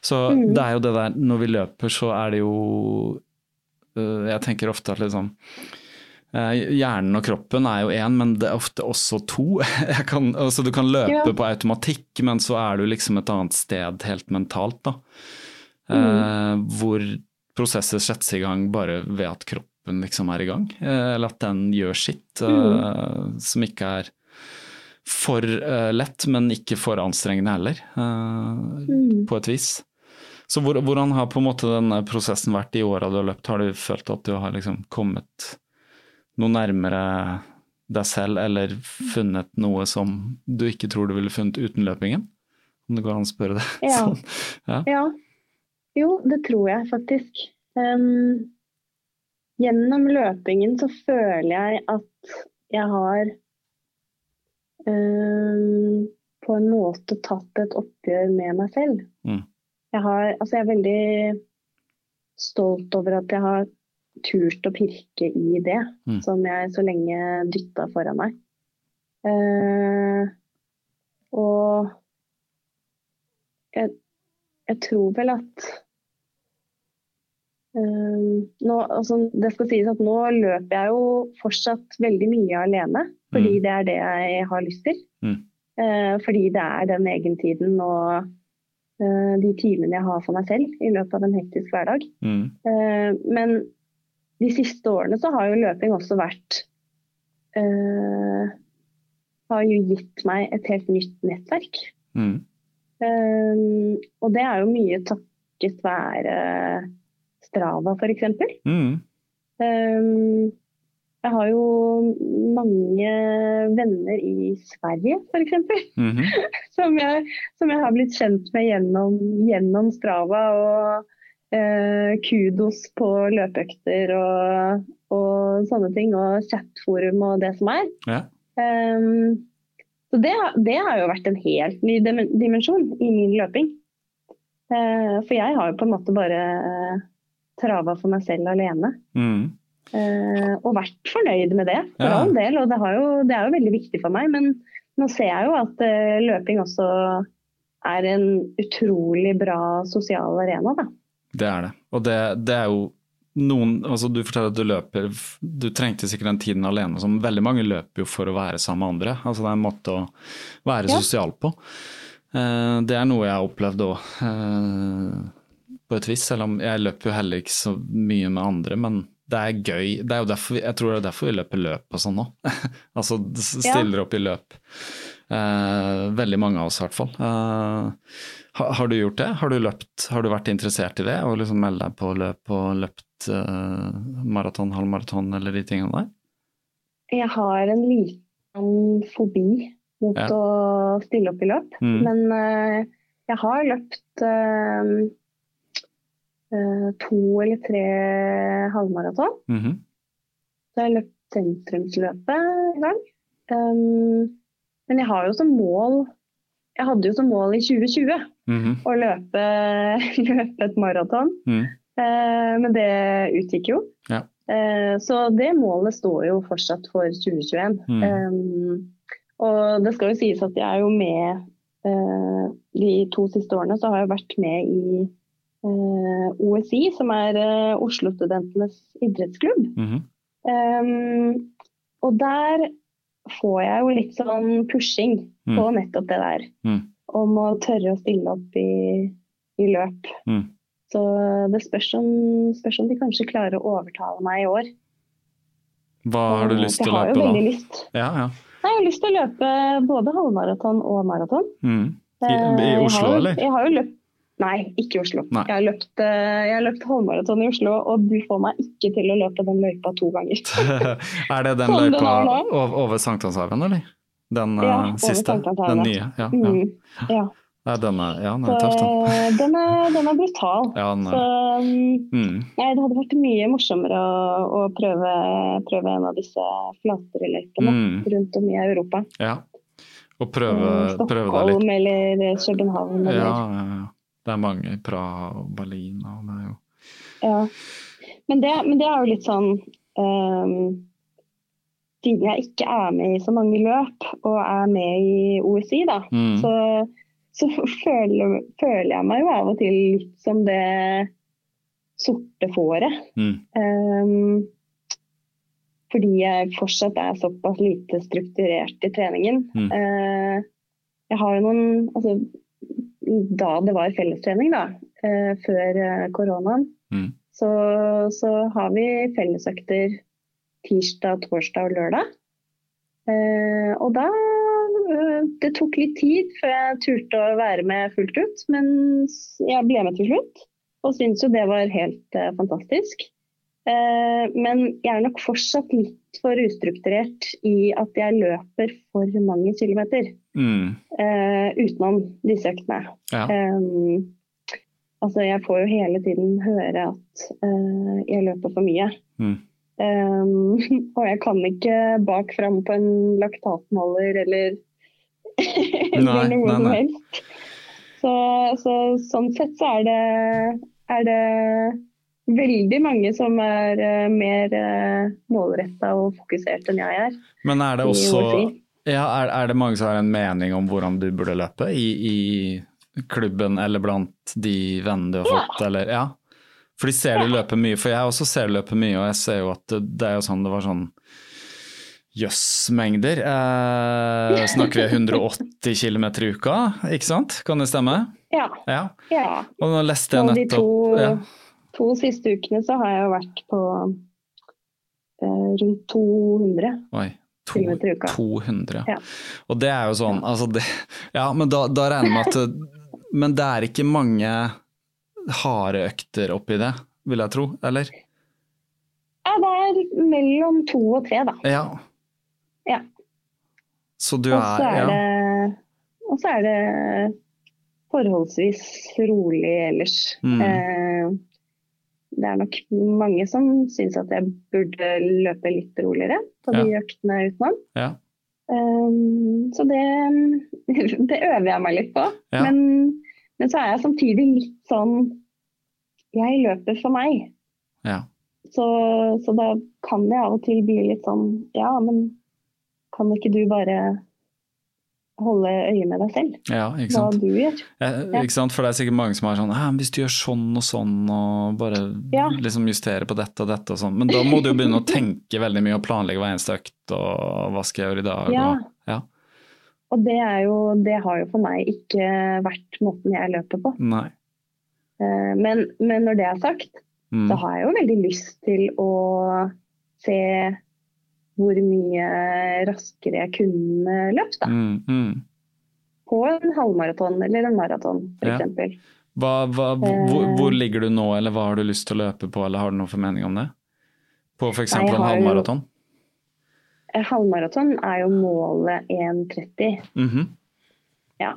Så mm. det er jo det der, når vi løper så er det jo øh, Jeg tenker ofte at liksom øh, Hjernen og kroppen er jo én, men det er ofte også to. Kan, altså du kan løpe ja. på automatikk, men så er du liksom et annet sted helt mentalt. da. Mm. Eh, hvor prosesser settes i gang bare ved at kroppen liksom er i gang. Eh, eller at den gjør sitt, mm. eh, som ikke er for lett, men ikke for anstrengende heller, mm. på et vis. Så hvor, hvordan har på en måte denne prosessen vært i åra du har løpt? Har du følt at du har liksom kommet noe nærmere deg selv, eller funnet noe som du ikke tror du ville funnet uten løpingen? Om det går an å spørre det ja. sånn. Ja. ja. Jo, det tror jeg faktisk. Um, gjennom løpingen så føler jeg at jeg har um, på en måte tatt et oppgjør med meg selv. Mm. Jeg, har, altså jeg er veldig stolt over at jeg har turt å pirke i det mm. som jeg så lenge dytta foran meg. Uh, og jeg, jeg, tror vel at um, nå, altså, det skal sies at nå løper jeg jo fortsatt veldig mye alene, fordi Mm. det er det jeg har lyst til. Mm. Eh, fordi det er den egentiden og eh, de timene jeg har for meg selv i løpet av en hektisk hverdag. Mm. Eh, men de siste årene så har jo løping også vært eh, Har jo gitt meg et helt nytt nettverk. Mm. Um, og det er jo mye takket være Strava, f.eks. Mm. Um, jeg har jo mange venner i Sverige, f.eks. Mhm. Som, jeg, som jeg har blitt kjent med gjennom, gjennom Strava. Og kudos på løpeøkter og, og sånne ting. Og chatforum og det som er. Ja. Um, så det, det har jo vært en helt ny dimensjon i min løping. Uh, for jeg har jo på en måte bare eh, trava for meg selv alene. Mm. Uh, og vært fornøyd med det, for Ja. all del. Og det, har jo, det er jo veldig viktig for meg. Men nå ser jeg jo at eh, løping også er en utrolig bra sosial arena, da. Det er det. Og det, det er jo noen altså Du forteller at du løper Du trengte sikkert den tiden alene som veldig mange løper jo for å være sammen med andre. Altså det er en måte å være Ja. sosial på. Eh, Det er noe jeg har opplevd òg, på et vis. Selv om jeg løper jo heller ikke så mye med andre, men det er gøy. Det er jo derfor, jeg tror det er derfor vi løper løp og sånn òg. altså stiller opp i løp. Eh, veldig mange av oss i hvert fall. Eh, har, har du gjort det? Har du løpt, har du vært interessert i det? Og liksom melde deg på løp og løpt uh, maraton, halvmaraton eller de tingene der? Jeg har en liten fobi mot Ja. å stille opp i løp. Mm. Men eh, jeg har løpt eh, eh, to eller tre halvmaraton. Mhm. Så jeg har løpt sentrumsløpet en gang. Um, men jeg har jo som mål Jeg hadde jo som mål i 2020 Mhm. å løpe, løpe et maraton. Mm. Eh, men det utgikk jo. Ja. Eh, så det målet står jo fortsatt for 2021. Mm. Um, og det skal jo sies at jeg er jo med eh, de to siste årene så har jeg vært med i eh, OSI, som er eh, Oslo-studentenes idrettsklubb. -hmm. Um, og der får jeg jo litt sånn pushing på nettopp det der. Mm. Om å tørre å stille opp i, i løp. Mm. Så det spørs om, spørs om de kanskje klarer å overtale meg i år. Hva har du Eh, lyst til å løpe, da? Jeg har jo veldig lyst. Ja, ja. Nei, Jeg har lyst til å løpe både halvmaraton og maraton. Mm. I, Eh, I jeg Oslo, har eller? Jeg har jo løpt Nei, ikke i Oslo. Nei. Jeg har løpt, eh, løpt halvmaraton i Oslo, og du får meg ikke til å løpe den løypa to ganger. er det den Som løypa er over, Sankthanshaugen, eller? Den Ja, eh, siste? Den nye? Ja. Mm, ja. ja den er, ja, den er tøff, den. den er, den er brutal. Ja, den Så er. um, Mm. nei, det hadde vært mye morsommere å, å prøve, prøve en av disse flatere løypene Mm. rundt om i Europa. Ja. Og prøve, Eh, prøve deg litt. Stockholm eller København. Ja, ja, ja. Det er mange i Praha og Berlin og det er jo ja. men, det, men det er jo litt sånn um, Siden jeg ikke er med i så mange løp, og er med i OSI, da, mm. så, så føler, føler jeg meg jo av og til litt som det sorte fåret. Mm. Um, fordi jeg fortsatt er såpass lite strukturert i treningen. Mm. Uh, jeg har jo noen altså, Da det var fellestrening, da, eh, før eh, koronaen, Mm. så, så har vi fellesøkter tirsdag, torsdag og lørdag. Eh, og da Det tok litt tid før jeg turte å være med fullt ut, men jeg ble med til slutt. Og syntes jo det var helt fantastisk. Eh, men jeg er nok fortsatt litt for ustrukturert i at jeg løper for mange kilometer Mm. eh, utenom disse øktene. Ja. Um, altså jeg får jo hele tiden høre at eh, jeg løper for mye. Mm. Um, og jeg kan ikke bak fram på en laktatmåler eller, eller noe som helst. Så, så sånn sett så er det, er det veldig mange som er uh, mer uh, målretta og fokusert enn jeg er. Men er det også. Ja, er, er det mange som har en mening om hvordan du burde løpe i, i klubben eller blant de vennene du har Ja. fått, eller ja? For de ser du løpe mye, for jeg også ser du løpe mye, og jeg ser jo at det, det er jo sånn det var sånn Jøss-mengder. Eh, snakker vi 180 km i uka, ikke sant? Kan det stemme? Ja. Ja. ja. Og nå leste jeg nettopp de to, ja. to siste ukene så har jeg jo vært på eh, rundt 200 Oi. To, kilometer uka. 200. Ja. Og det er jo sånn, altså det, Ja, men da, da regner jeg med at Men det er ikke mange harde økter oppi det, vil jeg tro, eller? Ja, det er mellom to og tre, da. Ja. Ja. Så du er, er, ja. og så er det forholdsvis rolig ellers. Mm. Eh, det er nok mange som syns at jeg burde løpe litt roligere på de øktene utenom. ja. Um, så det, det øver jeg meg litt på. Ja. Men, men så er jeg samtidig litt sånn Jeg løper for meg. ja. Så, så da kan jeg av og til bli litt sånn Ja, men kan ikke du bare holde øye med deg selv? Ja, ikke Hva du gjør? Ja. Ikke sant? For det er sikkert mange som er sånn «Ah, Hvis du gjør sånn og sånn og bare Ja. liksom justere på dette og dette og sånn. Men da må du begynne å tenke veldig mye og planlegge hver eneste økt og hva skal jeg gjøre i dag? Ja. Og, ja. Og det, jo, det har jo for meg ikke vært måten jeg løper på. Nei. Eh, Men, men når det er sagt, Mm. så har jeg jo veldig lyst til å se hvor mye raskere jeg kunne løpt da. Mm, mm. På en halvmaraton eller en maraton Ja. f.eks. Hva, hva, hvor, Eh. hvor ligger du nå, eller hva har du lyst til å løpe på, eller har du noen formening om det? På f.eks. En halvmaraton? En halvmaraton er jo målet 1,30. Ja.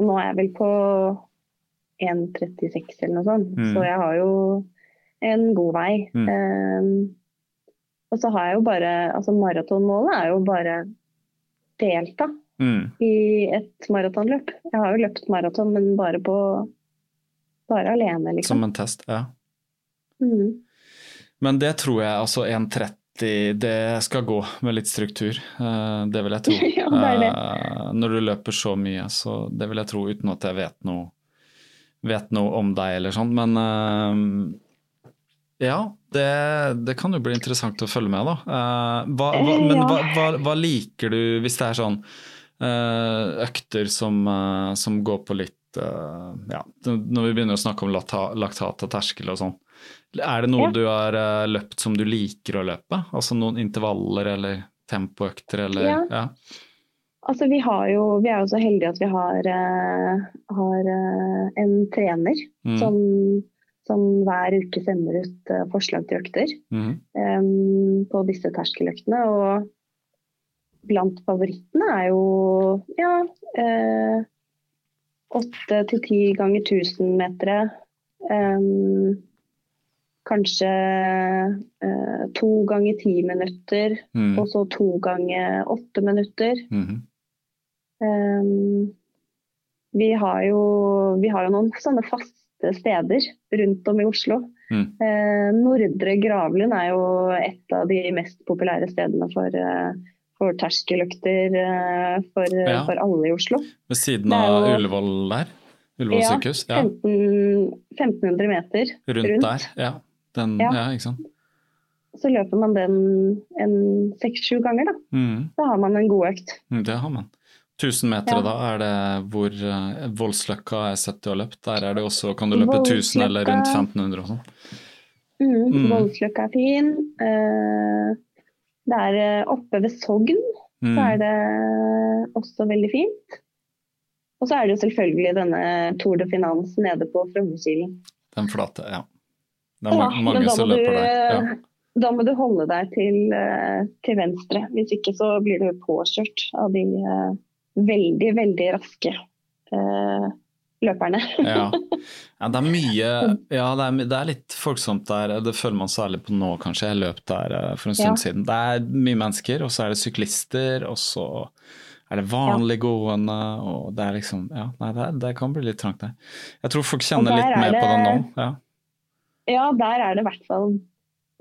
Nå er jeg vel på 1,36 eller noe sånt, Mm. så jeg har jo en god vei. Mm. Um, og så har jeg jo bare Altså maratonmålet er jo bare delta Mm. i et maratonløp. Jeg har jo løpt maraton, men bare på Bare alene, liksom. Som en test, ja. Mm. Men det tror jeg, altså 1,30, det skal gå med litt struktur. Eh, det vil jeg tro. Ja, det det. Eh, når du løper så mye, så det vil jeg tro uten at jeg vet noe, vet noe om deg eller sånn. Men eh, ja, det, det kan jo bli interessant å følge med, da. Uh, hva, hva, Eh, men hva, hva, liker du hvis det er sånn uh, økter som, uh, som går på litt Ja, når vi begynner å snakke om lakta- laktat og terskel og sånn. Er det noe Ja. du har løpt som du liker å løpe? Altså noen intervaller eller tempoøkter eller Ja. ja. Altså, vi, har jo, vi er jo så heldige at vi har, har en trener Mm. som, som hver uke sender ut eh, forslag til økter mm. um, på disse terskeløktene. Og blant favorittene er jo ja, eh, åtte til ti ganger 1000 metere. Um, kanskje uh, to ganger ti minutter, Mm. og så to ganger åtte minutter. Mm. Um, vi, har jo, vi har jo noen sånne faste steder rundt om i Oslo. Mm. Eh, Nordre Gravlund er jo et av de mest populære stedene for, eh, for terskeløkter eh, for, Ja. for alle i Oslo. Ved siden av jo- Ullevål der? Ullevål Ja, sykehus? Ja. 15, 1500 meter Rundt, rundt. der? Ja. Den, ja. Ja. ikke sant? Så løper man den en seks-sju ganger, da. Mm. Da har man en god økt. Mm, Det har man. 1000 meter Ja. da, er det hvor uh, Voldsløkka er sett du har løpt. Der er det også, kan du løpe 1000 eller rundt 1500 og sånn. Mm, Mm. Voldsløkka er fin. Uh, det er eh, oppe ved Sogn. Mm. så er det også veldig fint. Og så er det jo selvfølgelig denne Tour de Finance nede på Frognerkilen. Den flate, ja. Det er Ja, ma- mange som løper du- der. Ja. Da må du holde deg til, til venstre. Hvis ikke så blir du påkjørt av de veldig, veldig raske eh, løperne. Ja. ja, det er mye Ja, det er, det er litt folksomt der. Det føler man særlig på nå, kanskje. Jeg løp der eh, for en stund Ja. siden. Det er mye mennesker, og så er det syklister, og så er det vanlig gående, og det er liksom Ja, nei, det, er, det kan bli litt trangt der. Jeg tror folk kjenner litt mer mer på det nå. Ja. Ja, der er det i hvert fall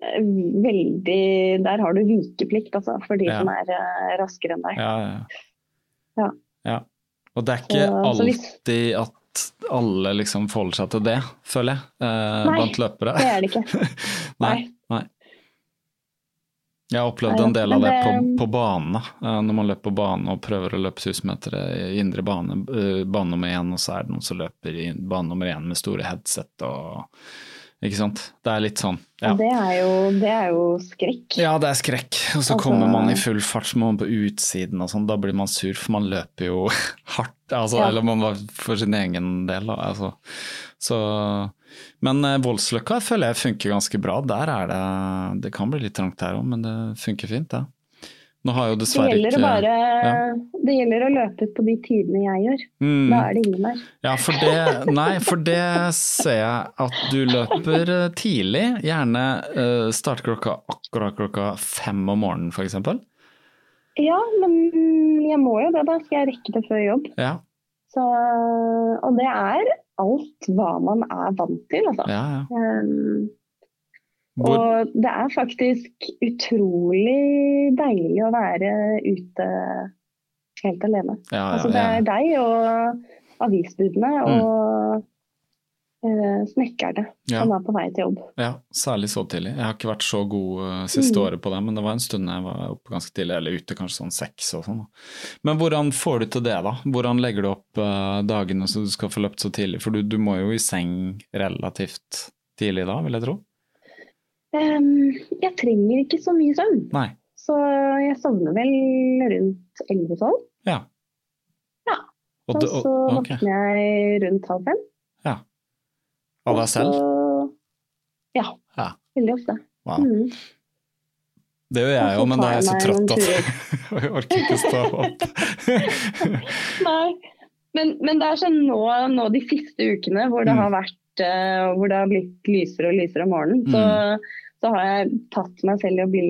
eh, veldig Der har du vikeplikt, altså, for de Ja. som er eh, raskere enn deg. Ja, ja. Ja. ja. Og det er ikke Så- så alltid at alle liksom forholder seg til det, føler jeg, eh, Nei, blant løpere. Det er det ikke. Nei. Nei. Jeg har opplevd en del av det på, på bane, eh, når man løper på bane og prøver å løpe 1000 meter i indre bane, eh, bane nummer én, og så er det noen som løper i bane nummer én med store headset og Ikke sant. Det er litt sånn, ja. Det er jo, det er jo skrekk. Ja, det er skrekk. Og så Altså- kommer man i full fart, så må man på utsiden og sånn. Da blir man sur, for man løper jo hardt. Altså, Ja. Eller man var for sin egen del. Altså. Så, men eh, Voldsløkka føler jeg funker ganske bra. Der er det Det kan bli litt trangt der òg, men det funker fint, det. Nå har jo Det dessverre å ikke bare, ja. det gjelder å løpe på de tidene jeg gjør. Mm. Da er det ingen der. Ja, for det, nei, for det ser jeg at du løper eh, tidlig. Gjerne uh, starter klokka akkurat klokka fem om morgenen, f.eks. Ja, men jeg må jo det, da skal jeg rekke det før jobb. Ja, Så, og det er alt hva man er vant til, altså. ja, ja. Um, Hvor, Og det er faktisk utrolig deilig å være ute helt alene. ja, Altså, det det ja. er deg og avisbudene Mm. og eh, snekkerne Ja. som er på vei til jobb. Ja, særlig så tidlig. Jeg har ikke vært så god uh, siste Mm. året på det, men det var en stund jeg var oppe ganske tidlig, eller ute kanskje sånn seks og sånn. Men hvordan får du til det, da? Hvordan legger du opp uh, dagene så du skal få løpt så tidlig? For du, du må jo i seng relativt tidlig da, vil jeg tro? Jeg trenger ikke så mye søvn, Nei. så jeg sovner vel rundt 11-12. Ja. Ja. Og, Og så våkner okay. jeg rundt halv fem. Ja. Av deg selv? Ja, Ja. veldig ofte. Wow. Mm. Det gjør jeg jo, men da er jeg så trøtt at jeg orker ikke stå opp. Nei, men, men det er sånn nå, nå de siste ukene hvor det Mm. har vært eh, hvor det har blitt lysere og lysere om morgenen, så, Mm. Så har jeg tatt meg selv i å bli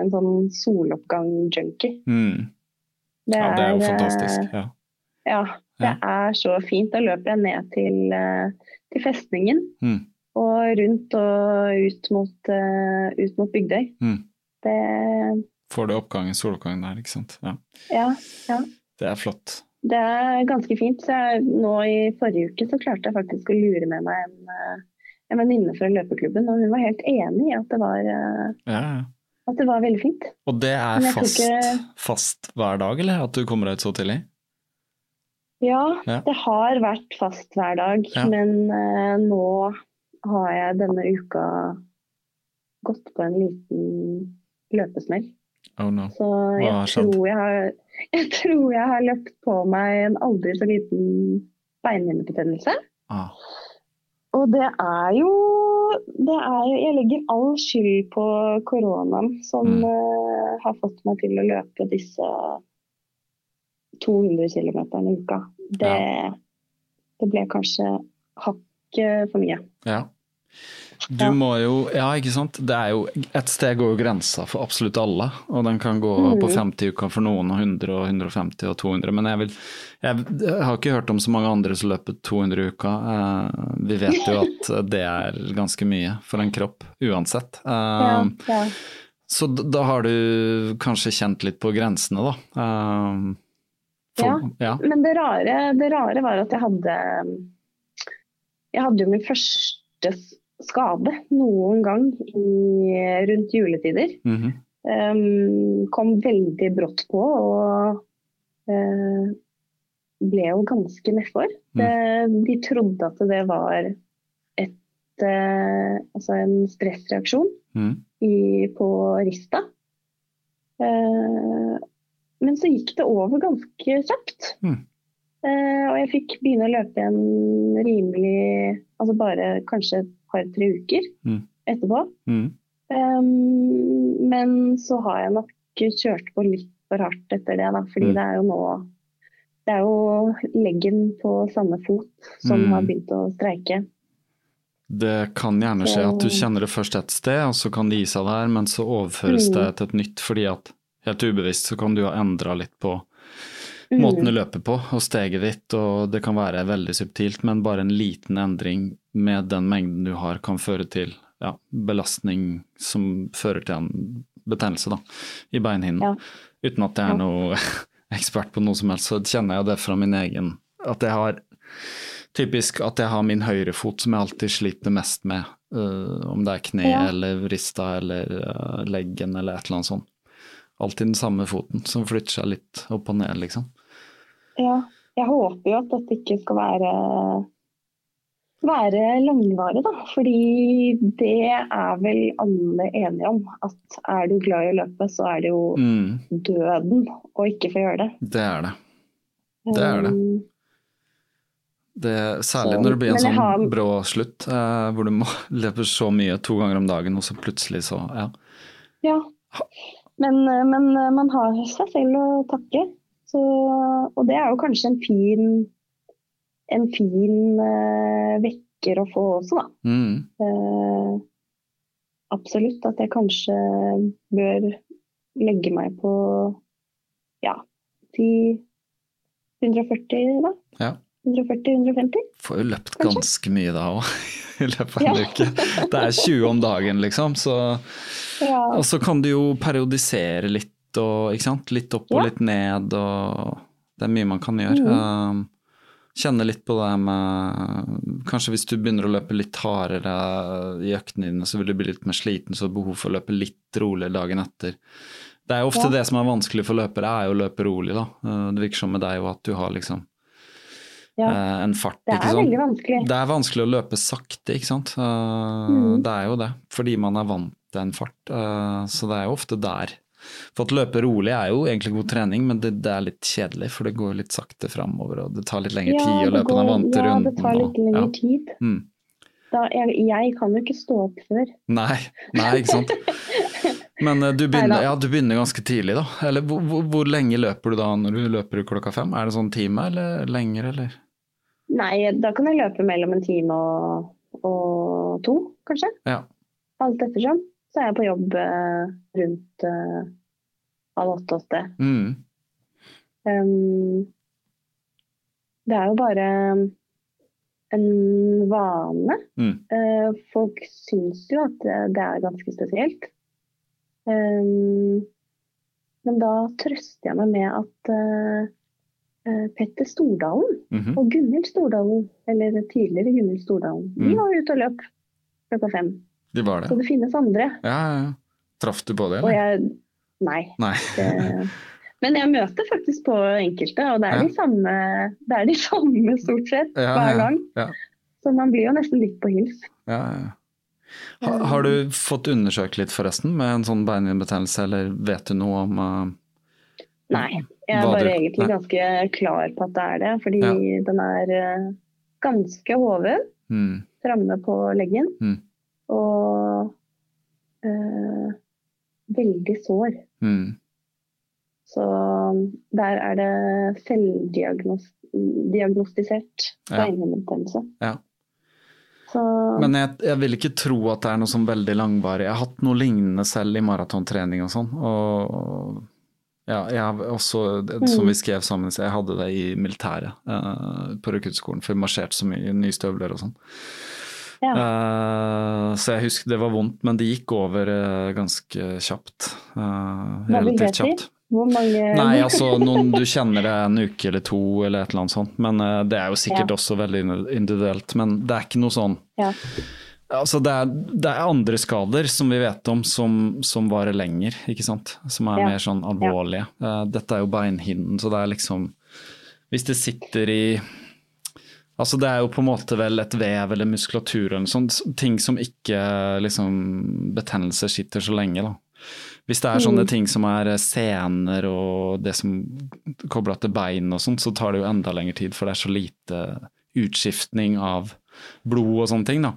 en sånn soloppgang-junkie. Mm. Ja, det er jo eh, fantastisk. Ja. Ja, det er så fint. Da løper jeg ned til, eh, til festningen Mm. og rundt og ut mot, eh, ut mot Bygdøy. Mm. Det, Får du oppgangen, soloppgangen der, ikke sant. Ja. ja, ja. Det er flott. Det er ganske fint. Så jeg, nå i forrige uke så klarte jeg faktisk å lure med meg en, eh, en venninne fra løpeklubben, og hun var helt enig i at det var, eh, Ja, at det var veldig fint. Og det er fast, ikke- fast hver dag, eller? At du kommer deg ut så tidlig? Ja, Ja. det har vært fast hver dag, Ja. men uh, nå har jeg denne uka gått på en liten løpesmell. Oh no. Så jeg tror jeg har, jeg tror jeg har løpt på meg en aldri så liten beinhinnebetennelse. Ah. Og det er jo det er, jo- Jeg legger all skyld på koronaen som Mm. uh, har fått meg til å løpe disse 200 km i uka. Det, det ble kanskje hakket for mye. Ja. Du må jo Ja, ikke sant. Det er jo Et sted går jo grensa for absolutt alle, og den kan gå Mm. på 50 uker for noen, og 100 og 150 og 200. Men jeg, vil, jeg, jeg har ikke hørt om så mange andre som løper 200 uker. Eh, vi vet jo at det er ganske mye for en kropp, uansett. Eh, ja. Så da har du kanskje kjent litt på grensene, da. Eh, for, ja. Men det rare, det rare var at jeg hadde Jeg hadde jo min første skade noen gang i, rundt juletider. mhm. Um, kom veldig brått på og uh, ble jo ganske nedfor. Mm. De trodde at det var et, uh, altså en stressreaksjon mm. i, på rista. Uh, men så gikk det over ganske kjapt. Mm. Og jeg fikk begynne å løpe igjen rimelig Altså bare kanskje et par-tre uker Mm. etterpå. Mm. Um, men så har jeg nok kjørt på litt for hardt etter det, da. Fordi Mm. det er jo nå Det er jo leggen på samme fot som Mm. har begynt å streike. Det kan gjerne skje at du kjenner det først et sted, og så kan det gi seg der, men så overføres Mm. det til et nytt, fordi at helt ubevisst så kan du ha endra litt på Mm. måten du løper på, og steget ditt, og det kan være veldig subtilt, men bare en liten endring med den mengden du har, kan føre til ja, belastning som fører til en betennelse da, i beinhinnen. Ja. Uten at jeg er noe ekspert på noe som helst, så kjenner jeg det fra min egen At jeg har typisk at jeg har min høyrefot som jeg alltid sliter mest med. Uh, om det er kne Ja. eller rista eller uh, leggen eller et eller annet sånt. Alltid den samme foten som flytter seg litt opp og ned, liksom. Ja, jeg håper jo at dette ikke skal være, være langvarig, da. Fordi det er vel alle enige om. At er du glad i å løpe, så er det jo Mm, døden å ikke få gjøre det. det er det. Det er det. Um, det. Særlig Så- når det blir en sånn har- brå slutt, eh, hvor du må løpe så mye to ganger om dagen, og så plutselig så Ja. Ja. Men, men man har seg selv å takke. Så, og det er jo kanskje en fin, en fin uh, vekker å få også, da. Mm, Uh, absolutt at jeg kanskje bør legge meg på ja, 10 140 da. ja. 140-150. Får jo løpt Kanskje? ganske mye da òg, i løpet av en Ja. uke. Det er 20 om dagen, liksom. Så, Ja. og så kan du jo periodisere litt, og, ikke sant? litt opp og litt ned. Og det er mye man kan gjøre. Mm. Um, kjenne litt på det med Kanskje hvis du begynner å løpe litt hardere i øktene dine, så vil du bli litt mer sliten, så behov for å løpe litt roligere dagen etter. Det er jo ofte Ja. det som er vanskelig for løpere, er jo å løpe rolig, da. Uh, Det virker som med deg jo at du har liksom ja. eh, en fart, Det ikke er sant. veldig vanskelig. Det er vanskelig å løpe sakte, ikke sant. Eh, Mm. Det er jo det, fordi man er vant til en fart. eh, så det er jo ofte der. For at løpe rolig er jo egentlig god trening, men det, det er litt kjedelig, for det går litt sakte framover, og det tar litt lengre tid å løpe den vante vante ja, runden. det tar litt og- lengre ja. tid. Mm. Da, jeg, jeg kan jo ikke stå opp før. Nei, nei, ikke sant. Men eh, du begynner, ja, du begynner ganske tidlig, da. Eller hvor, hvor, hvor lenge løper du da når du løper klokka fem? Er det sånn time eller lenger, eller? Nei, da kan jeg løpe mellom en time og, og to, kanskje. Ja. Alt ettersom. Så er jeg på jobb eh, rundt halv åtte-åtte. Mm. Um, det er jo bare en vane. Mm. Uh, folk syns jo at det, det er ganske spesielt. Um, men da trøster jeg meg med at eh, Petter Stordalen mhm. og Gunhild Stordalen, eller tidligere Gunhild Stordalen, Mm. de var ute og løp klokka fem. De var Så det. det finnes andre. Ja, ja. Traff du på det, Og eller? jeg Nei. Nei. Det, men jeg møter faktisk på enkelte, og det er, Ja. de, samme, det er de samme stort sett Ja, hver gang. ja. Så man blir jo nesten litt på hils. Ja, ja. Ha, har du fått undersøkt litt forresten med en sånn beinhinnebetennelse, eller vet du noe om uh, Nei, jeg er bare du- egentlig nei. ganske klar på at det er det. Fordi den er uh, ganske hoven mm, framme på leggen. Mm. Og uh, veldig sår. Mm, Så der er det selvdiagnostisert Ja. beinhinnebetennelse. Ja. Så Men jeg, jeg vil ikke tro at det er noe sånn veldig langvarig. Jeg har hatt noe lignende selv i maratontrening og sånn. Og ja, jeg har også, som vi skrev sammen, jeg hadde det i militæret eh, på rekruttskolen, for vi marsjerte så mye i nye støvler og sånn. Ja. Uh, så jeg husker det var vondt, men det gikk over uh, ganske kjapt. det relativt kjapt. Hvor mange Nei, altså noen du kjenner det en uke eller to eller et eller annet sånt. Men det er jo sikkert Ja. også veldig individuelt. Men det er ikke noe sånn Ja. Altså det er, det er andre skader som vi vet om som, som varer lenger, ikke sant. Som er Ja. mer sånn alvorlige. Dette er jo beinhinnen, så det er liksom Hvis det sitter i Altså det er jo på en måte vel et vev eller muskulatur eller sånt. Ting som ikke liksom Betennelser sitter så lenge, da. Hvis det er sånne ting som er sener og det som kobla til bein og sånt, så tar det jo enda lengre tid, for det er så lite utskiftning av blod og sånne ting, da.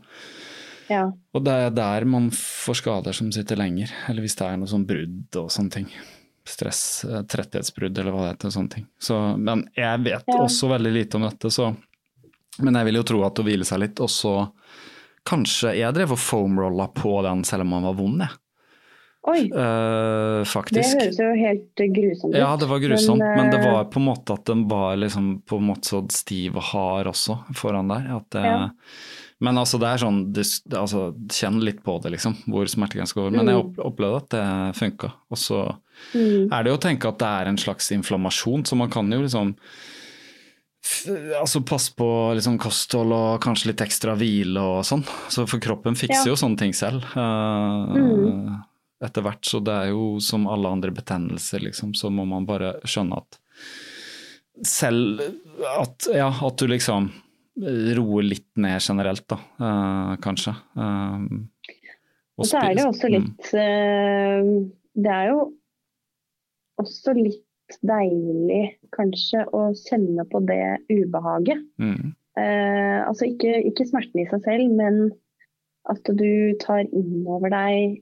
Ja. Og det er der man får skader som sitter lenger, eller hvis det er noe sånn brudd og sånne ting. Stress, eh, tretthetsbrudd eller hva det heter, sånne ting. Så, men jeg vet Ja. også veldig lite om dette, så Men jeg vil jo tro at å hvile seg litt, og så Kanskje jeg drev og foamrolla på den selv om man var vond, jeg. Oi, Eh, det høres jo helt grusomt ut. Ja, det var grusomt, men, det eh, var på en måte at den var liksom på en måte så stiv og hard også foran der. At det, Ja. Men altså det er sånn, det, altså, kjenn litt på det liksom, hvor smertegrensen går. Men jeg opplevde at det funka. Og så mm, er det jo å tenke at det er en slags inflammasjon, så man kan jo liksom altså pass på liksom kosthold og kanskje litt ekstra hvile og sånn. Så for kroppen fikser Ja. jo sånne ting selv. Uh, Mm. Etter hvert, så det er jo som alle andre betennelser, liksom, så må man bare skjønne at selv at, ja, at du liksom roer litt ned generelt, da, uh, kanskje. Uh, Og så er det også spis- litt eh, Det er jo også litt deilig kanskje å kjenne på det ubehaget. Mm, mm, Eh, altså ikke, ikke smerten i seg selv, men at du tar inn over deg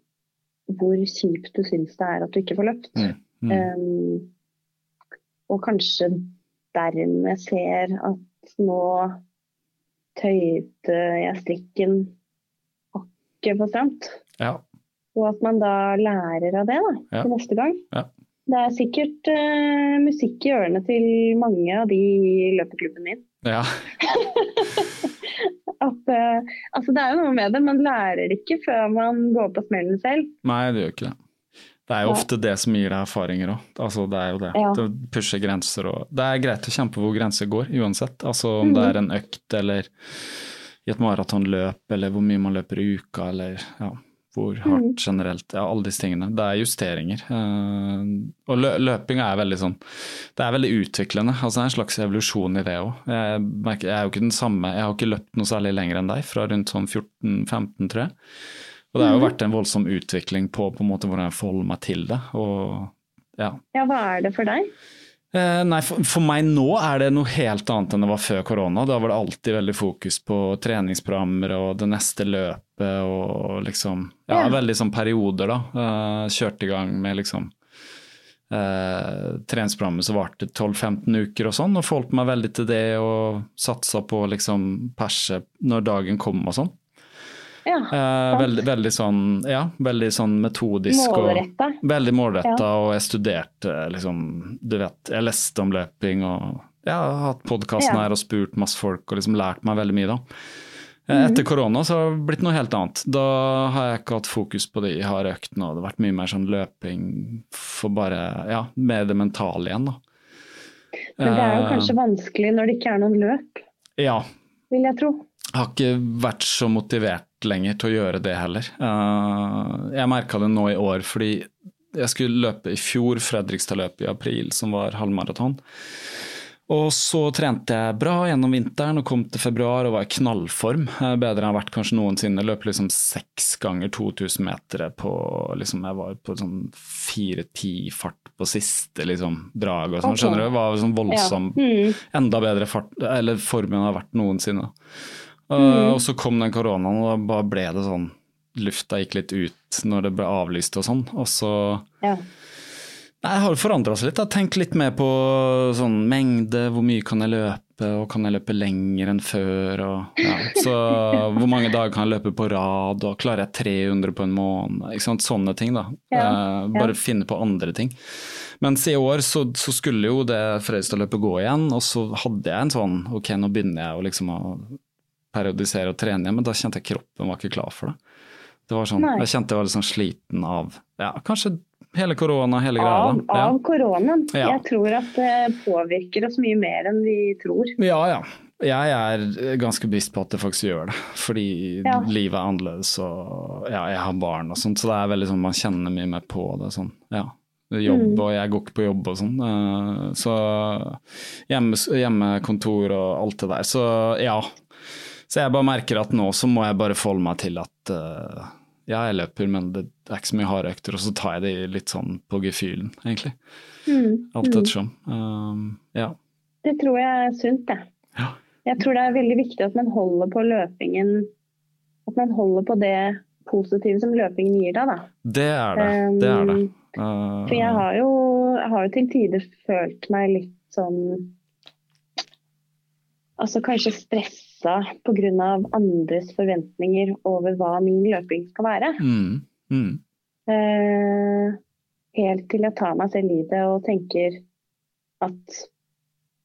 hvor kjipt du syns det er at du ikke får løpt. mm, mm. Eh, og kanskje dermed ser at nå tøyte jeg strikken hakket for stramt. ja. Og at man da lærer av det da, Ja. til neste gang. Ja. Det er sikkert uh, musikk i ørene til mange av de i løpeklubben min. ja. At, uh, altså det er jo noe med det, man lærer ikke før man går på smellen selv. Nei, det gjør ikke det. Det er jo ofte det som gir deg erfaringer òg. Altså, det er jo det. Ja. Det pusher grenser og Det er greit å kjempe hvor grenser går, uansett. Altså om det er en økt eller i et maratonløp, eller hvor mye man løper i uka, eller ja, hvor hardt generelt. Ja, alle disse tingene. Det er justeringer. Eh, og lø løping er veldig sånn Det er veldig utviklende. Altså det er en slags evolusjon i det òg. Jeg, jeg er jo ikke den samme Jeg har ikke løpt noe særlig lenger enn deg, fra rundt sånn 14-15, tror jeg. Og det har jo vært en voldsom utvikling på, på en måte hvordan jeg forholder meg til det. Og ja. Ja, hva er det for deg? Eh, nei, for, for meg nå er det noe helt annet enn det var før korona. Da var det alltid veldig fokus på treningsprogrammer og det neste løpet og liksom Ja, yeah. veldig sånn perioder, da. Eh, kjørte i gang med liksom eh, treningsprogrammet som varte 12-15 uker og sånn, og forholdt meg veldig til det og satsa på liksom perse når dagen kom og sånn. Ja, Eh, veldig, veldig sånn ja, veldig sånn metodisk. og- Veldig målretta, og jeg studerte liksom Du vet, jeg leste om løping og jeg har hatt podkasten Ja. her og spurt masse folk og liksom lært meg veldig mye, da. Eh, Etter korona så har det blitt noe helt annet. Da har jeg ikke hatt fokus på det jeg harde øktene, nå. det har vært mye mer sånn løping for bare Ja, med det mentale igjen, da. Men det er jo Eh, kanskje vanskelig når det ikke er noen løp, Ja, vil jeg tro. Jeg har ikke vært så motivert lenger til å gjøre det heller. Eh, jeg merka det nå i år fordi jeg skulle løpe i fjor, Fredrikstad-løpet i april, som var halvmaraton. Og så trente jeg bra gjennom vinteren og kom til februar og var i knallform. Eh, Bedre enn jeg har vært kanskje noensinne. Løp liksom seks ganger 2000 meter på liksom, Jeg var på sånn 4-10 fart på siste liksom, drag og sånn. Skjønner du? Det var sånn voldsom Ja. Mm. enda bedre fart, eller form enn det har vært noensinne. Uh, Mm. og så kom den koronaen, og da bare ble det sånn Lufta gikk litt ut når det ble avlyst og sånn. Og så Ja. Nei, Jeg har forandra seg litt. Jeg har tenkt litt mer på sånn mengde, hvor mye kan jeg løpe, og kan jeg løpe lenger enn før, og ja. Så hvor mange dager kan jeg løpe på rad, og klarer jeg 300 på en måned. Sånne ting, da. Ja, Eh, bare ja. finne på andre ting. Mens i år så, så skulle jo det Fredrikstad-løpet gå igjen, og så hadde jeg en sånn ok, nå begynner jeg å liksom å periodisere og trene igjen, men da kjente jeg kroppen var ikke klar for det. Det var sånn, Nei. Jeg kjente jeg var litt sånn sliten av ja, kanskje hele korona, hele Av, greia. da. Ja. av koronaen. Ja. Jeg tror at det påvirker oss mye mer enn vi tror. Ja, ja. Jeg er ganske bevisst på at det faktisk gjør det, fordi Ja. livet er annerledes og ja, jeg har barn og sånt, så det er veldig sånn man kjenner mye mer på det. sånn, ja. Jobb, Mm. og jeg går ikke på jobb og sånn. eh, Så hjemme, hjemmekontor og alt det der. Så ja. Så jeg bare merker at nå så må jeg bare forholde meg til at eh, ja, jeg løper, men det er ikke så mye harde økter, og så tar jeg det litt sånn på gefühlen, egentlig. Mm. Alt Mm. ettersom. Um, ja. Det tror jeg er sunt, det. Ja. Jeg tror det er veldig viktig at man holder på løpingen At man holder på det positive som løpingen gir deg, da. Det er det. Det er det. Uh, For jeg har jo, jeg har jo til tider følt meg litt sånn Altså kanskje stressa pga. andres forventninger over hva min løping skal være. mm, mm, Eh, helt til jeg tar meg selv i det og tenker at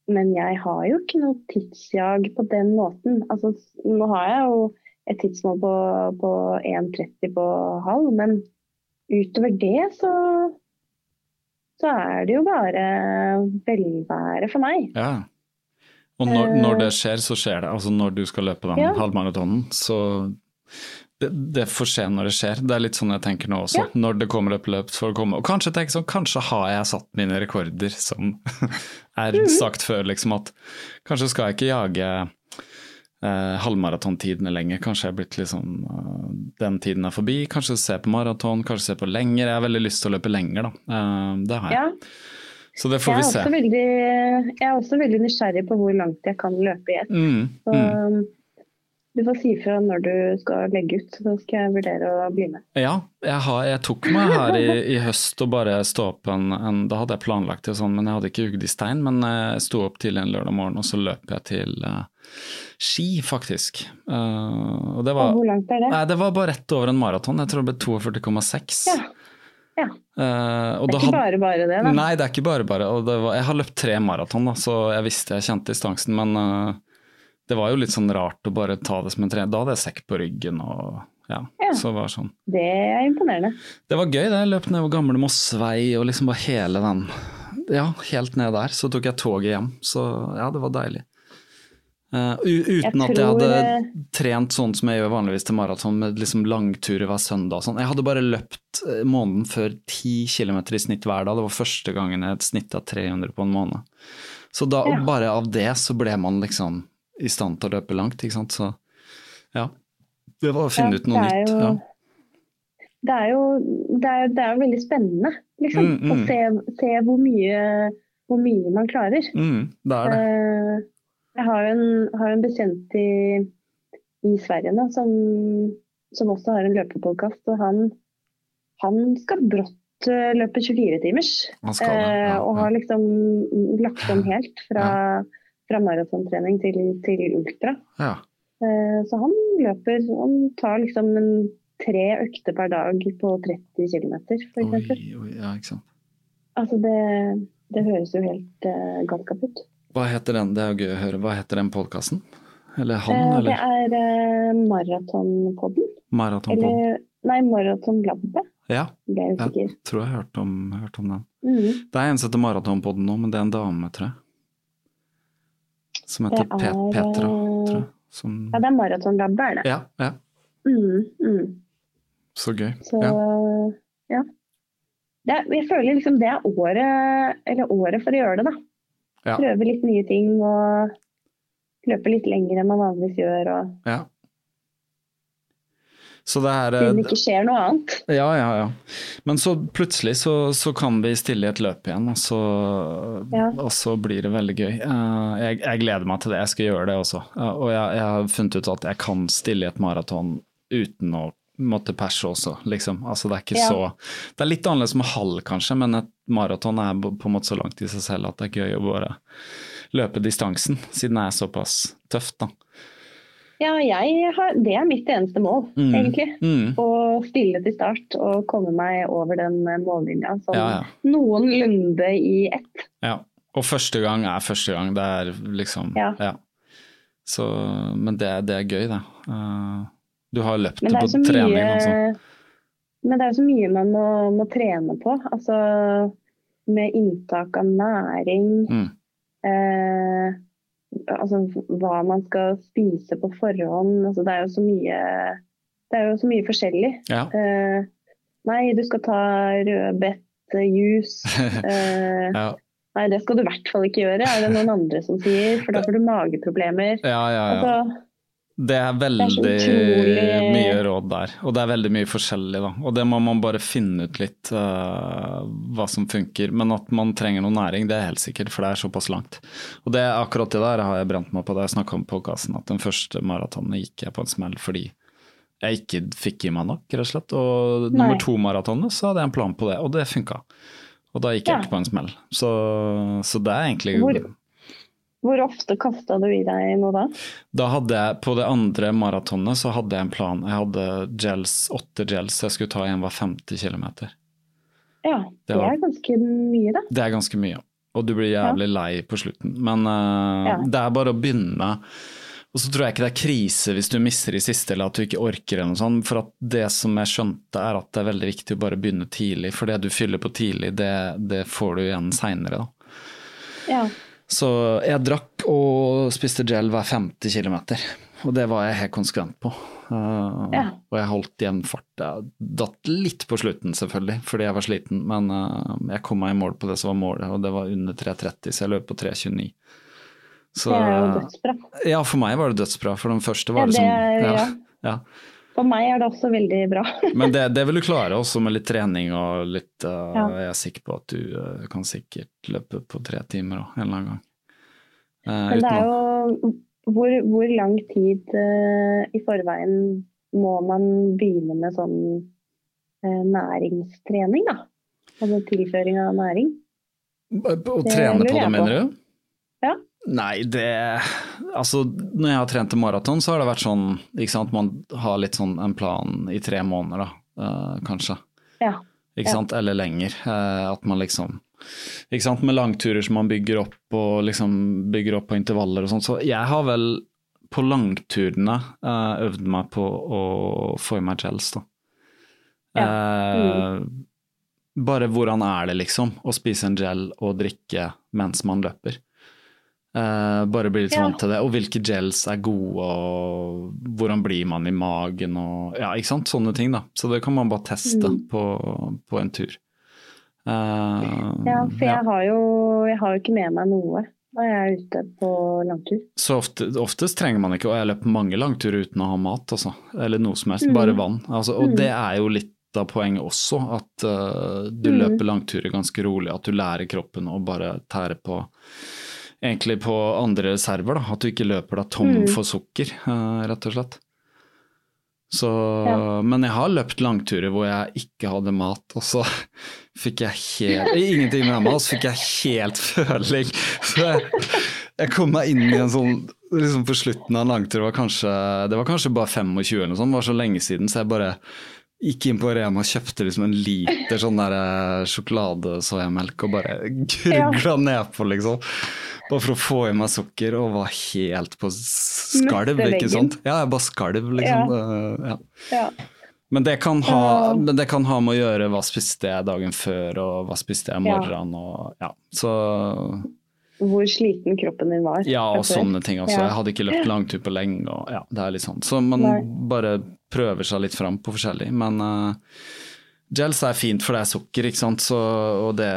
Men jeg har jo ikke noe tidsjag på den måten. Altså, nå har jeg jo et tidsmål på, på 1,30 på halv, men utover det så så er det jo bare velvære for meg. ja. Og når, Eh. når det skjer, så skjer det. Altså når du skal løpe den Ja. halvmaratonen, så det, det får skje når det skjer. Det er litt sånn jeg tenker nå også. Ja. Når det kommer et løp for å komme. Og kanskje tenke sånn, kanskje har jeg satt mine rekorder som er Mhm. sagt før, liksom at kanskje skal jeg ikke jage eh, halvmaratontidene lenger. Kanskje jeg er blitt liksom eh, Den tiden er forbi. Kanskje se på maraton, kanskje se på lenger. Jeg har veldig lyst til å løpe lenger, da. Eh, det har jeg. Ja, Så det får vi se. veldig, jeg er også veldig nysgjerrig på hvor langt jeg kan løpe i ett. Mm, mm. du får si ifra når du skal legge ut, så skal jeg vurdere å bli med. Ja, jeg, har, jeg tok meg her i, i høst og bare stå opp en, en Da hadde jeg planlagt det sånn, men jeg hadde ikke hugd i stein. Men jeg sto opp tidlig en lørdag morgen, og så løp jeg til uh, Ski, faktisk. Uh, og det var, Og hvor langt er det? nei, det var bare rett over en maraton. Jeg tror det ble 42,6. Ja. Ja. Og Det er ikke bare bare det, da. Nei, det er ikke bare bare. Var, jeg har løpt tre maraton, da, så jeg visste jeg kjente distansen. Men uh, det var jo litt sånn rart å bare ta det som en trening. Da hadde jeg sekk på ryggen og ja, Ja. så det sånn. Det er imponerende. Det var gøy, det. Jeg løp nedover gamle Mossvei og liksom bare hele den Ja, helt ned der. Så tok jeg toget hjem. Så ja, det var deilig. Eh, u- uten Jeg at jeg hadde eh, trent sånn som jeg gjør vanligvis til maraton, med liksom langturer hver søndag sånn. Jeg hadde bare løpt eh, måneden før 10 km i snitt hver dag. Det var første gangen jeg et snitt av 300 på en måned. Så da, Ja. bare av det så ble man liksom i stand til å løpe langt, ikke sant. Så ja. Det var å finne Ja, ut noe nytt. jo- Ja. Det er jo det er, det er jo veldig spennende, liksom. Mm, mm. Å se, se hvor, mye, hvor mye man klarer. Mm, det er det. Eh, Jeg har en, har en bekjent i, i Sverige nå som, som også har en løpepodkast, og han, han skal brått eh, løpe 24-timers. Man. Ja, og har liksom lagt om helt fra, fra maratontrening til, til ultra. Ja. Eh, Så han løper Han tar liksom en tre økter per dag på 30 km, f.eks. Ja, ikke sant. Altså det, det høres jo helt uh, galskap ut. Hva heter den, det er gøy å høre, hva heter den podkasten? Eller han, Eh, det er eh, Maratonpodden. Maratonpodden. Eller nei, Maratonlabbet, Ja, jeg ja, tror jeg har hørt om, hørt om den. Mhm. Det er en som heter Maratonpodden nå, men det er en dame, tror jeg. Som heter er, Pet Petra, eh, tror jeg. Som, Ja, det er Maratonlabbet, er det. ja, ja, Mm, mm. så gøy. Så Ja. ja. Det jeg føler liksom det er året, eller året for å gjøre det, da. Ja. Prøve litt nye ting og løpe litt lenger enn man vanligvis gjør. Og ja. Så det er siden det eh, ikke skjer noe annet. Ja, ja, ja. Men så plutselig så, så kan vi stille i et løp igjen, og så, Ja. og så blir det veldig gøy. Eh, jeg, jeg gleder meg til det, jeg skal gjøre det også. Eh, og jeg, jeg har funnet ut at jeg kan stille i et maraton uten å måtte perse også, liksom. Altså det er ikke Ja. så Det er litt annerledes med halv, kanskje, men et maraton er på en måte så langt i seg selv at det er gøy å bare løpe distansen, siden det er såpass tøft, da. Ja, har, det er mitt eneste mål, Mm. egentlig. Mm. Å stille til start og komme meg over den eh, mållinja sånn Ja, ja. noenlunde i ett. Ja, og første gang er første gang. Det er liksom Ja. Så, men det, det er gøy, det. Eh, du har løpt på trening mye, også. men det er jo så mye man må, må trene på. Altså med inntak av næring. Mm. Eh, altså hva man skal spise på forhånd. Altså, det er jo så mye Det er jo så mye forskjellig. Ja. Eh, nei, du skal ta rødbetjuice. Eh, Ja. nei, det skal du i hvert fall ikke gjøre, er det noen andre som sier. For da får du mageproblemer. ja, ja, ja. Altså, Det er veldig veldig er mye råd der, og det er veldig mye forskjellig, da. Og det må man bare finne ut litt uh, hva som funker. Men at man trenger noe næring, det er helt sikkert, for det er såpass langt. Og det akkurat det der har jeg brent meg på da jeg snakka om podkasten, at den første maratonen gikk jeg på en smell fordi jeg ikke fikk i meg nok, rett og slett. Og Nei. nummer to maratonet så hadde jeg en plan på det, og det funka. Og da gikk jeg Ja. ikke på en smell. Så, så det er egentlig Hvor- hvor ofte kasta du i deg noe da? Da hadde jeg, På det andre maratonet så hadde jeg en plan. Jeg hadde gels, åtte gels jeg skulle ta igjen hver 50 km. Ja, Det det var- er ganske mye, da. Det er ganske mye. Og du blir jævlig lei på slutten. Men uh, Ja. det er bare å begynne. Og så tror jeg ikke det er krise hvis du mister i siste eller at du ikke orker eller noe sånt. For at det som jeg skjønte er at det er veldig viktig å bare begynne tidlig. For det du fyller på tidlig, det, det får du igjen seinere, da. Ja. Så jeg drakk og spiste gel hver 50 km, og det var jeg helt konsekvent på. Uh, Ja. Og jeg holdt igjen fart. Jeg datt litt på slutten, selvfølgelig, fordi jeg var sliten, men uh, jeg kom meg i mål på det som var målet, og det var under 3.30, så jeg løp på 3.29. Så Det er jo dødsbra. Ja, for meg var det dødsbra, for den første Ja, var det som er, ja, ja. For meg er det også veldig bra. Men det, det vil du klare også med litt trening og litt uh, Ja. Jeg er sikker på at du uh, kan sikkert løpe på tre timer også, en eller annen gang. Uh, Men det er jo hvor, hvor lang tid i forveien må man begynne med sånn næringstrening, da? Altså tilføring av næring? Å trene på det, mener du? Ja. Nei, det Altså, når jeg har trent til maraton, så har det vært sånn ikke sant, man har litt sånn en plan i tre måneder, da, uh, kanskje. Ja. Ikke Ja. eller lenger. Uh, at man liksom Ikke sant, med langturer som man bygger opp og liksom bygger opp på intervaller og sånn. Så jeg har vel på langturene uh, øvd meg på å få i meg gels, da. Eh, bare hvordan er det, liksom, å spise en gel og drikke mens man løper. Eh, bare bli litt Ja. vant til det. Og hvilke gels er gode, og hvordan blir man i magen og Ja, ikke sant. Sånne ting, da. Så det kan man bare teste Mm. på, på en tur. Uh, Ja, for ja. jeg har jo jeg har jo ikke med meg noe når jeg er ute på langtur. Så ofte, oftest trenger man ikke, og jeg har løpt mange langturer uten å ha mat, altså. Eller noe som helst, Mm. bare vann. Altså, og Mm. det er jo litt av poenget også, at uh, du Mm. løper langturer ganske rolig, at du lærer kroppen å bare tære på egentlig på andre reserver, da. At du ikke løper deg tom Mm. for sukker, eh, rett og slett. Så, Ja. Men jeg har løpt langturer hvor jeg ikke hadde mat, og så fikk jeg helt Ingenting med meg, og så fikk jeg helt føling. Så jeg, jeg kom meg inn i en sånn liksom På slutten av en langtur var kanskje, det var kanskje bare 25 eller noe sånt, det var så lenge siden, så jeg bare gikk inn på Rema og kjøpte liksom en liter sånn der eh, sjokoladesoyamelk og bare grugla nedpå, liksom. Bare for å få i meg sukker, og var helt på skalv, ikke sant. Ja, jeg bare skalv, liksom. Eh, Ja. Ja. Men det, kan ha, men det kan ha med å gjøre hva spiste jeg dagen før, og hva spiste jeg Ja. og ja. Så Hvor sliten kroppen din var. ja, og sånne ting også. Ja. Jeg hadde ikke løpt langtur på lenge, og ja, det er litt sånn. Så man Nei. bare prøver seg litt fram på forskjellig. Men uh, gels er fint, for det er sukker, ikke sant, så, og det,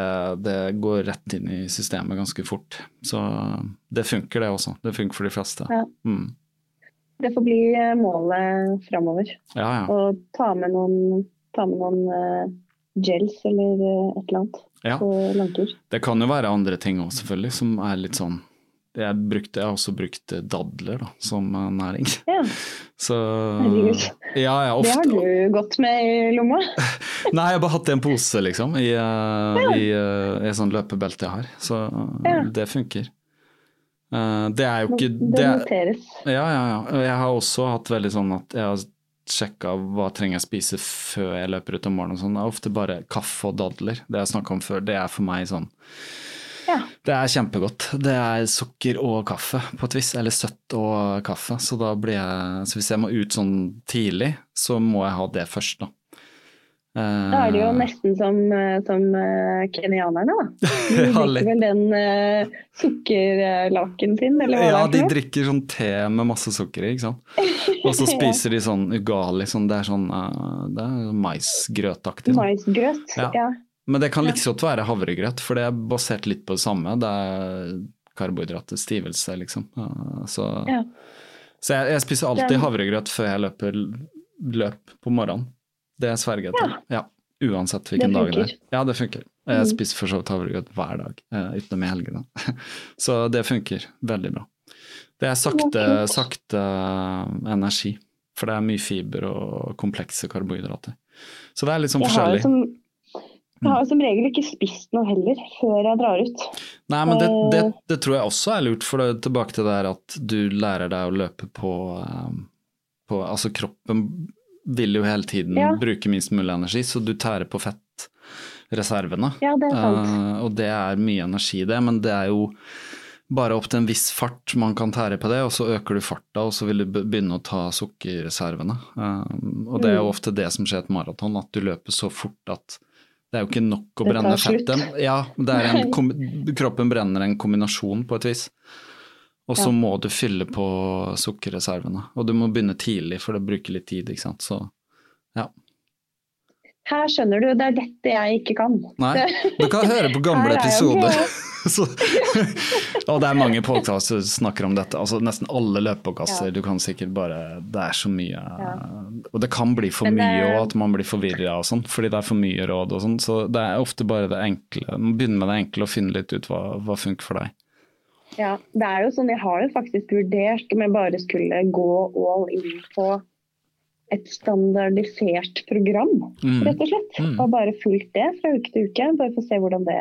det går rett inn i systemet ganske fort. Så det funker, det også. Det funker for de fleste. Ja. Mm. Det får bli eh, målet framover. Ja, ja. Å ta med noen, ta med noen eh, gels eller et eller annet ja. på langtur. Det kan jo være andre ting òg, selvfølgelig, som er litt sånn jeg, brukte, jeg har også brukt dadler da, som eh, næring. Ja, Så. Ja, ja, det har du gått med i lomma. Nei, jeg har bare hatt en pose, liksom, i, uh, i, i et sånt løpebelte jeg har. Så det funker. Det er jo ikke Det det, noteres. Ja, ja, ja. Jeg har også hatt veldig sånn at jeg har sjekka hva trenger jeg spise før jeg løper ut om morgenen. Sånn. Det er ofte bare kaffe og dadler. Det jeg snakka om før, det er for meg sånn Ja. Det er kjempegodt. Det er sukker og kaffe på et vis, eller søtt og kaffe. Så jeg Så hvis jeg må ut sånn tidlig, så må jeg ha det først, da. Da er det jo nesten som, eh, som eh, kenyanerne, da. De drikker vel den uh, sukkerlaken sin, eller hva Ja, det de er Ja, de drikker sånn te med masse sukker i, ikke sant. Og så spiser de sånn ugali, sånn, det er sånn uh, det er maisgrøtaktig. Sånn. Maisgrøt. Ja. Ja. Men det kan like godt være havregrøt, for det er basert litt på det samme. Det er karbohydrater, stivelse, liksom. Så, Ja. så jeg, jeg spiser alltid havregrøt før jeg løper løp på morgenen. Det sverger jeg til. Ja. Uansett hvilken Det dag det er. Ja, det funker. Jeg Mm. spiser for så vidt havregrøt hver dag, eh, utenom i helgene. Så det funker veldig bra. Det er sakte, sakte eh, energi, for det er mye fiber og komplekse karbohydrater. Så det er litt sånn forskjellig. Jeg har som regel ikke spist noe heller før jeg drar ut. Nei, men det, det, Eh. det tror jeg også er lurt, for det tilbake til det her at du lærer deg å løpe på, eh, på Altså kroppen vil jo hele tiden Ja. bruke minst mulig energi, så du tærer på fettreservene. Ja, det er sant. Uh, og det er mye energi det, men det er jo bare opp til en viss fart man kan tære på det, og så øker du farta, og så vil du begynne å ta sukkerreservene. Eh, og det er jo Mm. ofte det som skjer i et maraton, at du løper så fort at Det er jo ikke nok å brenne fettet. Ja, kroppen brenner en kombinasjon på et vis. Og så Ja. må du fylle på sukkerreservene. Og du må begynne tidlig, for det bruker litt tid, ikke sant. Så ja. Her skjønner du, det er dette jeg ikke kan. Nei, du kan høre på gamle er episoder. Så, og det er mange podkaster som snakker om dette. altså Nesten alle løpepodkaster. Ja. Du kan sikkert bare Det er så mye Ja. Og det kan bli for det- mye, og at man blir forvirra og sånn, fordi det er for mye råd og sånn. Så det er ofte bare det enkle. Man begynner med det enkle og finner litt ut hva, hva funker for deg. Ja, det er jo sånn, Jeg har jo faktisk vurdert om jeg bare skulle gå all in på et standardisert program, Mm. rett og slett. Mm. Og bare fulgt det fra uke til uke, bare for å se hvordan det,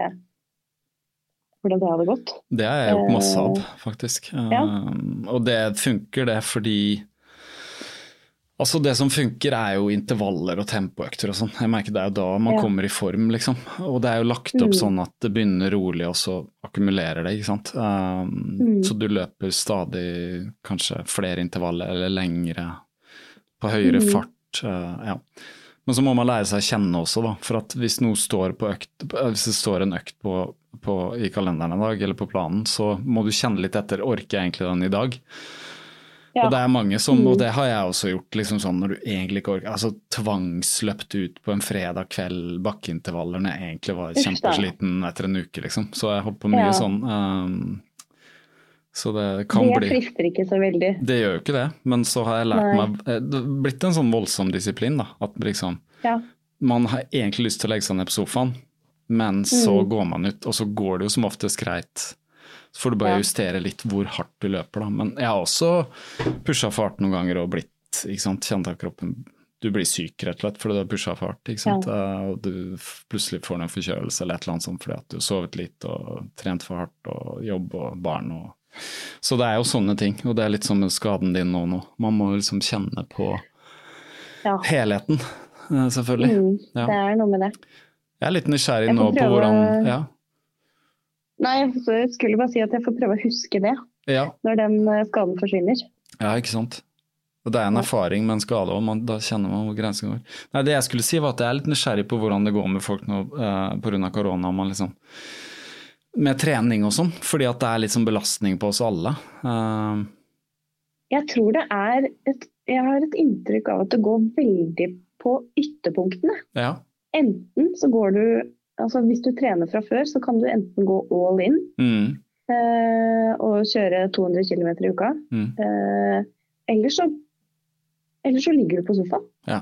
hvordan det hadde gått. Det har jeg gjort masse av, faktisk. ja. Um, og det funker, det, fordi Altså Det som funker er jo intervaller og tempoøkter og sånn. Jeg merker Det er jo da man Ja. kommer i form, liksom. Og det er jo lagt opp Mm. sånn at det begynner rolig, og så akkumulerer det, ikke sant. Um, Mm. Så du løper stadig kanskje flere intervaller eller lengre, på høyere Mm. fart. Uh, ja. Men så må man lære seg å kjenne også, da. For at hvis noe står på økt, hvis det står en økt på, på, i kalenderen en dag, eller på planen, så må du kjenne litt etter. Orker jeg egentlig den i dag? Ja. Og det er mange som, og det har jeg også gjort, liksom sånn når du egentlig ikke orker Altså tvangsløpt ut på en fredag kveld, bakkeintervaller, når jeg egentlig var kjempesliten etter en uke, liksom. Så jeg holdt på mye Ja. sånn. Um, så det kan Det bli frister ikke så veldig. Det gjør jo ikke det, men så har jeg lært Nei. meg eh, Det har blitt en sånn voldsom disiplin, da. At liksom Ja. Man har egentlig lyst til å legge seg ned på sofaen, men så Mm. går man ut, og så går det jo som oftest greit. Så får du bare Ja. justere litt hvor hardt du løper, da. Men jeg har også pusha fart noen ganger og blitt ikke sant, kjent av kroppen Du blir syk rett og slett fordi du har pusha fart, ikke sant. Ja. Og du plutselig får en forkjølelse eller et eller annet sånt fordi at du har sovet litt og trent for hardt og jobb og barn og Så det er jo sånne ting, og det er litt som skaden din nå nå. Man må liksom kjenne på Ja. helheten, eh, selvfølgelig. Mm, Ja. Det er noe med det. Jeg er litt nysgjerrig nå på hvordan Ja. Nei, jeg skulle bare si at jeg får prøve å huske det Ja, når den eh, skaden forsvinner. ja ikke sant. Og det er en erfaring med en skade, òg, da kjenner man hvor grensen går. Nei, Det jeg skulle si var at jeg er litt nysgjerrig på hvordan det går med folk nå eh, pga. korona. Man liksom, med trening og sånn, fordi at det er litt sånn belastning på oss alle. Uh... Jeg tror det er et Jeg har et inntrykk av at det går veldig på ytterpunktene. ja. Enten så går du Altså hvis du trener fra før, så kan du enten gå all in Mm, uh, og kjøre 200 km i uka. mm, Uh, eller, så, eller så ligger du på sofaen. Ja.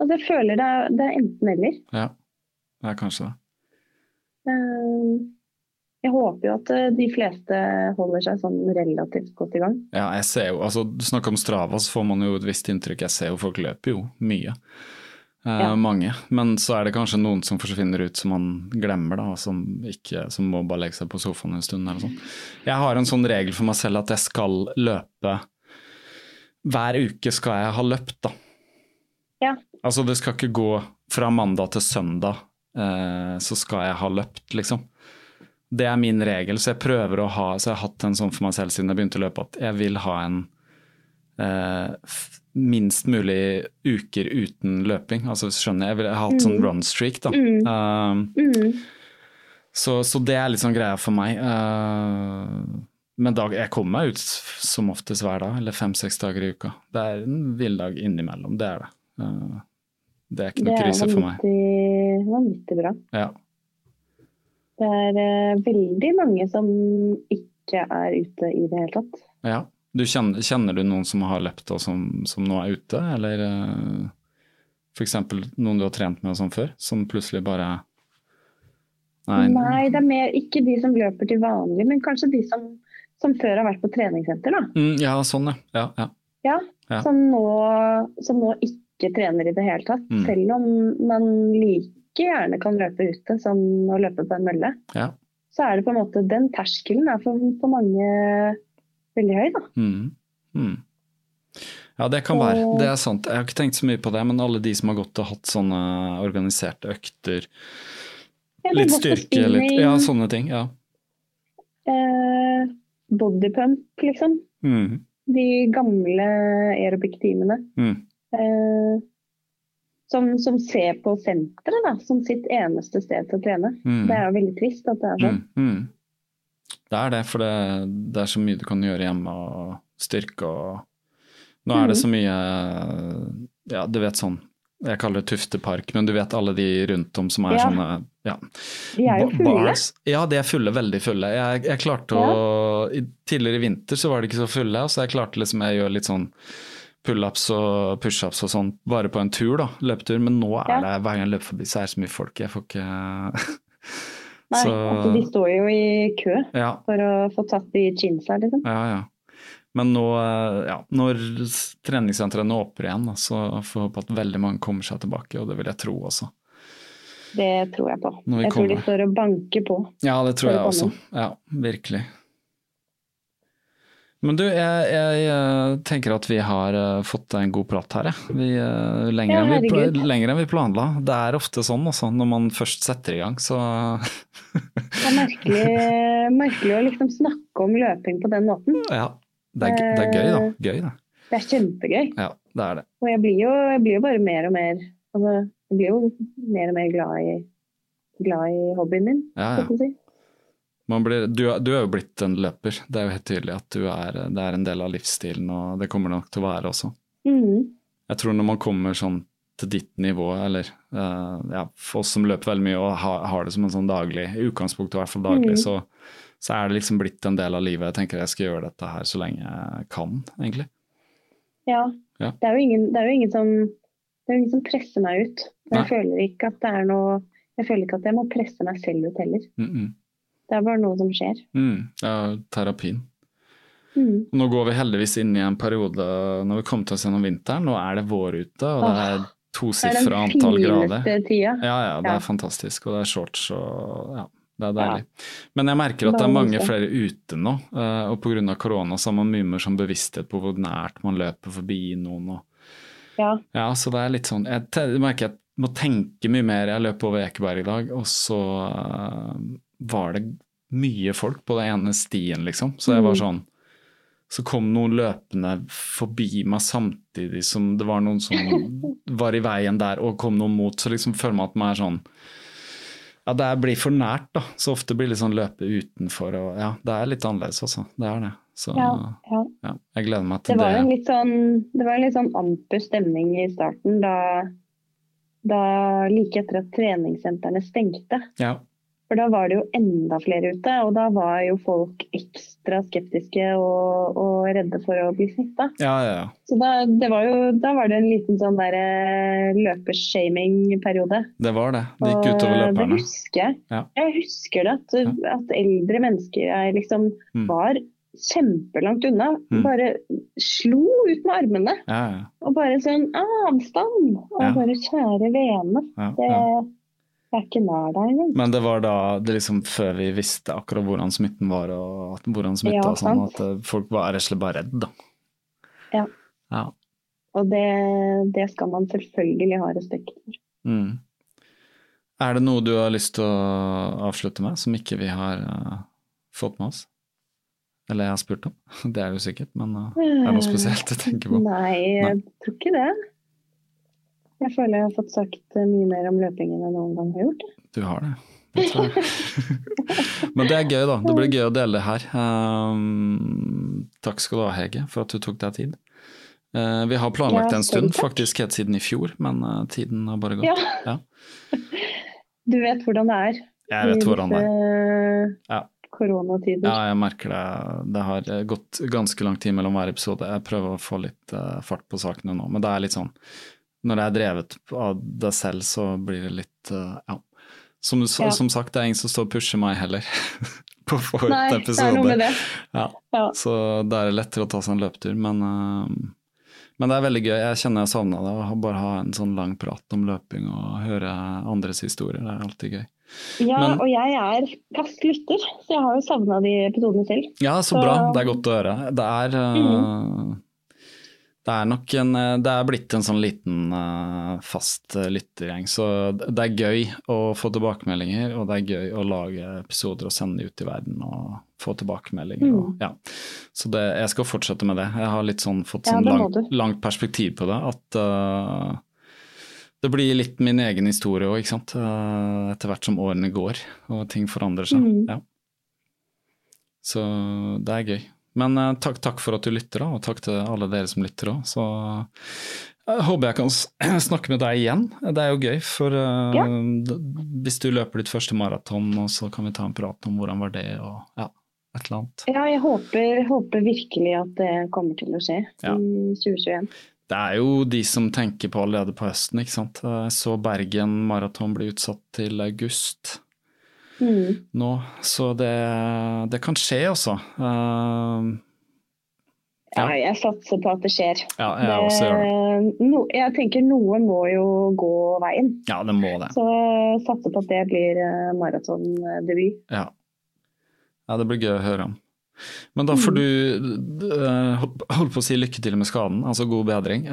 Altså jeg føler det er, det er enten-eller. ja. Det er kanskje det. Eh, jeg håper jo at eh, de fleste holder seg sånn relativt godt i gang. Ja, jeg ser jo, altså Du snakker om Strava, så får man jo et visst inntrykk. Jeg ser jo folk løper jo mye. Eh, Ja. Mange. Men så er det kanskje noen som forsvinner ut som man glemmer, da, som, ikke, som må bare legge seg på sofaen en stund. eller sånn. Jeg har en sånn regel for meg selv at jeg skal løpe Hver uke skal jeg ha løpt, da. Ja. Altså det skal ikke gå fra mandag til søndag, eh, så skal jeg ha løpt, liksom. Det er min regel, så jeg prøver å ha Så jeg har hatt en sånn for meg selv siden jeg begynte å løpe, at jeg vil ha en eh, minst mulig uker uten løping. Altså skjønner Jeg Jeg vil ha hatt sånn run streak, da. Mm. Uh, Mm. så, så det er litt sånn greia for meg. Uh, men dag, jeg kommer meg ut som oftest hver dag, eller fem-seks dager i uka. Det er en villdag innimellom, det er det. Uh, det er ikke noe krise for meg. Det er vanvittig bra. Ja. Det er eh, veldig mange som ikke er ute i det hele tatt. ja. Du kjenner, kjenner du noen som har løpt og som, som nå er ute, eller uh, f.eks. noen du har trent med og sånn før, som plutselig bare Nei. det er mer ikke de som løper til vanlig, men kanskje de som, som før har vært på treningssenter. da. Mm, ja, sånn, ja. ja, ja. Ja, Ja. Som, nå, som nå ikke trener i det hele tatt. Mm. Selv om man like gjerne kan løpe ute som å løpe på en mølle. ja. Så er det på en måte den terskelen er for, for mange veldig høy. da. Mm. Mm. Ja, det kan være. Det er sant. Jeg har ikke tenkt så mye på det, men alle de som har gått og hatt sånne organiserte økter, er litt styrke, litt Ja, sånne ting. Ja. eh, bodypump, liksom. Mm. De gamle aerobic-timene. Mm. Eh, som, som ser på senteret som sitt eneste sted til å trene. Mm. Det er jo veldig trist at det er sånn. Mm, mm. Det er det, for det, det er så mye du kan gjøre hjemme og styrke og Nå er det Mhm. så mye Ja, du vet sånn Jeg kaller det Tuftepark, men du vet alle de rundt om som er Ja. sånne ja, De er jo fulle. bars. Ja, de er fulle, veldig fulle. Jeg, jeg klarte å Tidligere i vinter så var de ikke så fulle, så jeg klarte liksom Jeg gjør litt sånn pullups og pushups og sånn bare på en tur, da, løpetur. Men nå er det hver gang jeg løper forbi, så er det så mye folk. Jeg får ikke Nei, så, altså de står jo i kø ja, for å få tatt de jeansa, liksom. ja, ja. Men nå, eh, ja, når treningssentrene åpner igjen, da, så får jeg håpe at veldig mange kommer seg tilbake, og det vil jeg tro også. Det tror jeg på. Jeg kommer. Tror de står og banker på. Ja, det tror jeg også. Ja, virkelig. Men du, jeg, jeg eh, tenker at vi har eh, fått en god prat her. Vi, eh, lenger, Ja, enn vi, lenger enn vi planla. Det er ofte sånn også, når man først setter i gang, så Det er merkelig, merkelig å liksom snakke om løping på den måten. ja. Det er, det er gøy, da. Gøy, det. Det er kjempegøy. Ja, det er det. Og jeg blir jo, jeg blir jo bare mer og mer altså, Jeg blir jo mer og mer glad i, glad i hobbyen min, Ja, skal ja. jeg si. Man blir, du, du er jo blitt en løper. Det er jo helt tydelig at du er, det er en del av livsstilen, og det kommer det nok til å være også. Mm. Jeg tror når man kommer sånn til ditt nivå, eller uh, ja, for oss som løper veldig mye og har, har det som en sånn daglig, i utgangspunktet i hvert fall daglig, mm. så, så er det liksom blitt en del av livet. Jeg tenker jeg skal gjøre dette her så lenge jeg kan, egentlig. Ja. Ja. Det er ingen, det er jo ingen som det er jo ingen som presser meg ut. Nei. Jeg føler ikke at det er noe Jeg føler ikke at jeg må presse meg selv ut heller. Mm -mm. Det er bare noe som skjer. Mm, ja, terapien. Mm. Nå går vi heldigvis inn i en periode når vi kommer til oss gjennom vinteren. Nå er det vår ute, og det er Det er tosifra den antall grader. fineste tida. Ja, ja, det Ja. er fantastisk, og det er shorts og ja, det er Ja. deilig. Men jeg merker at det er mange flere ute nå, eh, og pga. korona så har man mye mer sånn bevissthet på hvor nært man løper forbi noen. Og, Ja. ja, så det er litt sånn Jeg merker jeg må tenke mye mer. Jeg løp over Ekeberg i dag, og så eh, var det mye folk på den ene stien, liksom. Så jeg var Mm. sånn så kom noen løpende forbi meg samtidig som det var noen som var i veien der og kom noen mot. Så liksom føler man at man er sånn Ja, det blir for nært, da. Så ofte blir det litt sånn løpe utenfor og Ja, det er litt annerledes også. Det er det. Så Ja, ja. ja, jeg gleder meg til Det var det. en litt sånn, det var en litt sånn amper stemning i starten da, da like etter at treningssentrene stengte. Ja. For da var det jo enda flere ute, og da var jo folk ekstra skeptiske og, og redde for å bli smitta. ja, ja, ja. Så da, det var jo, da var det en liten sånn der eh, løpershaming-periode. Det var det. Det gikk utover løperne. Det husker jeg. Ja. Jeg husker det, at, at eldre mennesker liksom Mm. var kjempelangt unna. Mm. Bare slo ut med armene. Ja, ja. Og bare sånn avstand. Og bare kjære vene. ja, Det, ja. Jeg er ikke nær deg engang. Men det var da det liksom før vi visste akkurat hvordan smitten var og at, hvordan smitta Ja, og sånn, at eh, folk var rett og slett bare redd, da. Ja. ja. Og det, det skal man selvfølgelig ha respekt for. Mm. Er det noe du har lyst til å avslutte med, som ikke vi har uh, fått med oss? Eller jeg har spurt om? Det er jo sikkert, men uh, er det noe spesielt du tenker på? Nei, jeg tror ikke det. Jeg føler jeg har fått sagt eh, mye mer om løping enn jeg noen gang har gjort. Du har det. men det er gøy, da. Det blir gøy å dele det her. Um, takk skal du ha, Hege, for at du tok deg tid. Eh, vi har planlagt det en stund, faktisk helt siden i fjor, men eh, tiden har bare gått. Ja. Ja. Du vet hvordan det er Jeg vet hvordan det er. Ja. Koronatider. Ja, jeg merker det. Det har gått ganske lang tid mellom hver episode. Jeg prøver å få litt fart på sakene nå, men det er litt sånn Når det er drevet av deg selv, så blir det litt uh, Ja. Som, du, Ja. som sagt, det er ingen som står og pusher meg heller på forrige Nei, det er noe med det. Ja. Ja. Så da er det lettere å ta seg en løpetur, men, uh, men det er veldig gøy. Jeg kjenner jeg savna det, å bare ha en sånn lang prat om løping og høre andres historier. Det er alltid gøy. Ja, Men- og jeg er fast lytter, så jeg har jo savna de episodene selv. Ja, så Så- bra. Det er godt å høre. Det er eh, Det er nok en eh, Det er blitt en sånn liten eh, fast eh, lyttergjeng. Så det er gøy å få tilbakemeldinger, og det er gøy å lage episoder og sende de ut i verden og få tilbakemeldinger. Og, ja. Så det, jeg skal fortsette med det. Jeg har litt sånn fått sånn ja, langt, langt perspektiv på det. At, uh, Det blir litt min egen historie òg, ikke sant. Uh, etter hvert som årene går og ting forandrer seg. Mm. Ja. Så det er gøy. Men eh, takk, takk, for at du lytter, da, og takk til alle dere som lytter òg. Så jeg håper jeg kan snakke med deg igjen. Det er jo gøy, for uh, ja. hvis du løper ditt første maraton, så kan vi ta en prat om hvordan var det, og ja, et eller annet. Ja, jeg håper, håper virkelig at det kommer til å skje ja. i 2021. Det er jo de som tenker på allerede på høsten, ikke sant. Jeg så Bergen maraton bli utsatt til august mm. nå, så det, det, kan skje, altså. Uh, ja. ja. jeg satser på at det skjer. Ja, jeg også gjør det. No, jeg tenker noe må jo gå veien. Ja, det må det. Så satser på at det blir eh, maratondebut. Ja. ja, det blir gøy å høre om. Men da får du uh, holdt på å si lykke til med skaden, altså god bedring.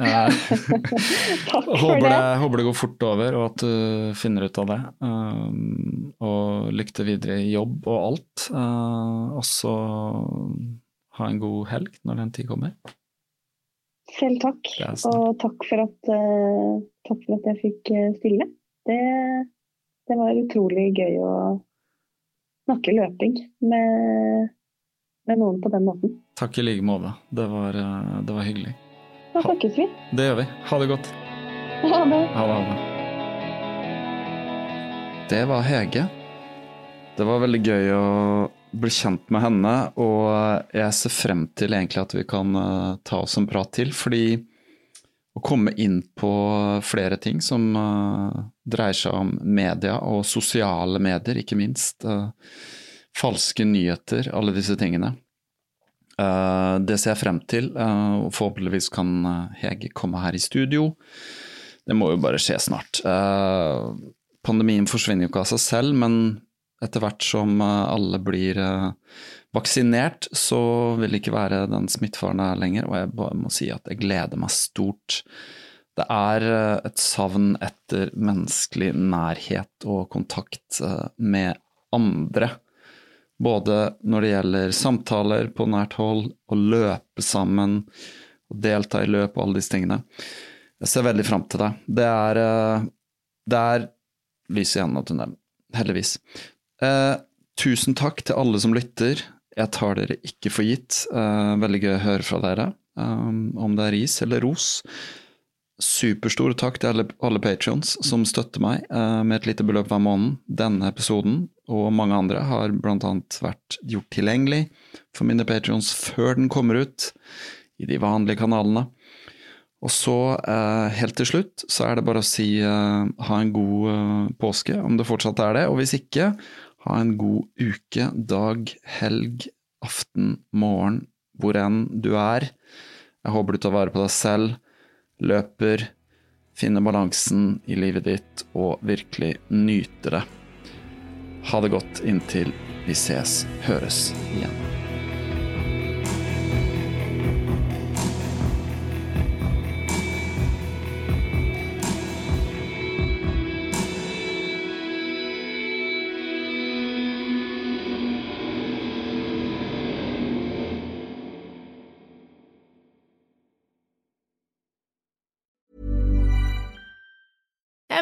For håper det. Håper det går fort over, og at du finner ut av det. Um, og lykke til videre i jobb og alt. Og så ha en god helg når den tid kommer. Selv takk, og takk for, at, takk for at jeg fikk stille. Det, det var utrolig gøy å snakke løping med med noen på den måten. Takk i like måte. Det var, eh, det var hyggelig. Da snakkes vi. Det gjør vi. Ha det godt. Ha det. Ha det, ha det. Det var Hege. Det var veldig gøy å bli kjent med henne, og jeg ser frem til egentlig at vi kan eh, ta oss en prat til, fordi å komme inn på flere ting som uh, dreier seg om media og sosiale medier, ikke minst. Falske nyheter, alle disse tingene. Uh, det ser jeg frem til, uh, forhåpentligvis kan uh, Hege komme her i studio. Det må jo bare skje snart. pandemien forsvinner jo ikke av seg selv, men etter hvert som alle blir vaksinert, så vil det ikke være den smittefaren her lenger, og jeg bare må si at jeg gleder meg stort. Det er et savn etter menneskelig nærhet og kontakt med andre både når det gjelder samtaler på nært hold, å løpe sammen, å delta i løp og alle disse tingene. Jeg ser veldig fram til det. Det er, eh, det er lys i enden av tunnelen, heldigvis. Eh, tusen takk til alle som lytter. Jeg tar dere ikke for gitt. Eh, veldig gøy å høre fra dere, um, om det er ris eller ros. Superstor takk til alle, alle patrions som støtter meg uh, med et lite beløp hver måned. Denne episoden og mange andre har bl.a. vært gjort tilgjengelig for mine patrions før den kommer ut i de vanlige kanalene. Og så, eh, helt til slutt, så er det bare å si eh, ha en god eh, påske, om det fortsatt er det. Og hvis ikke, ha en god uke, dag, helg, aften, morgen, hvor enn du er. Jeg håper du tar vare på deg selv løper, finner balansen i livet ditt og virkelig nyter det. Ha det godt inntil vi ses, høres igjen.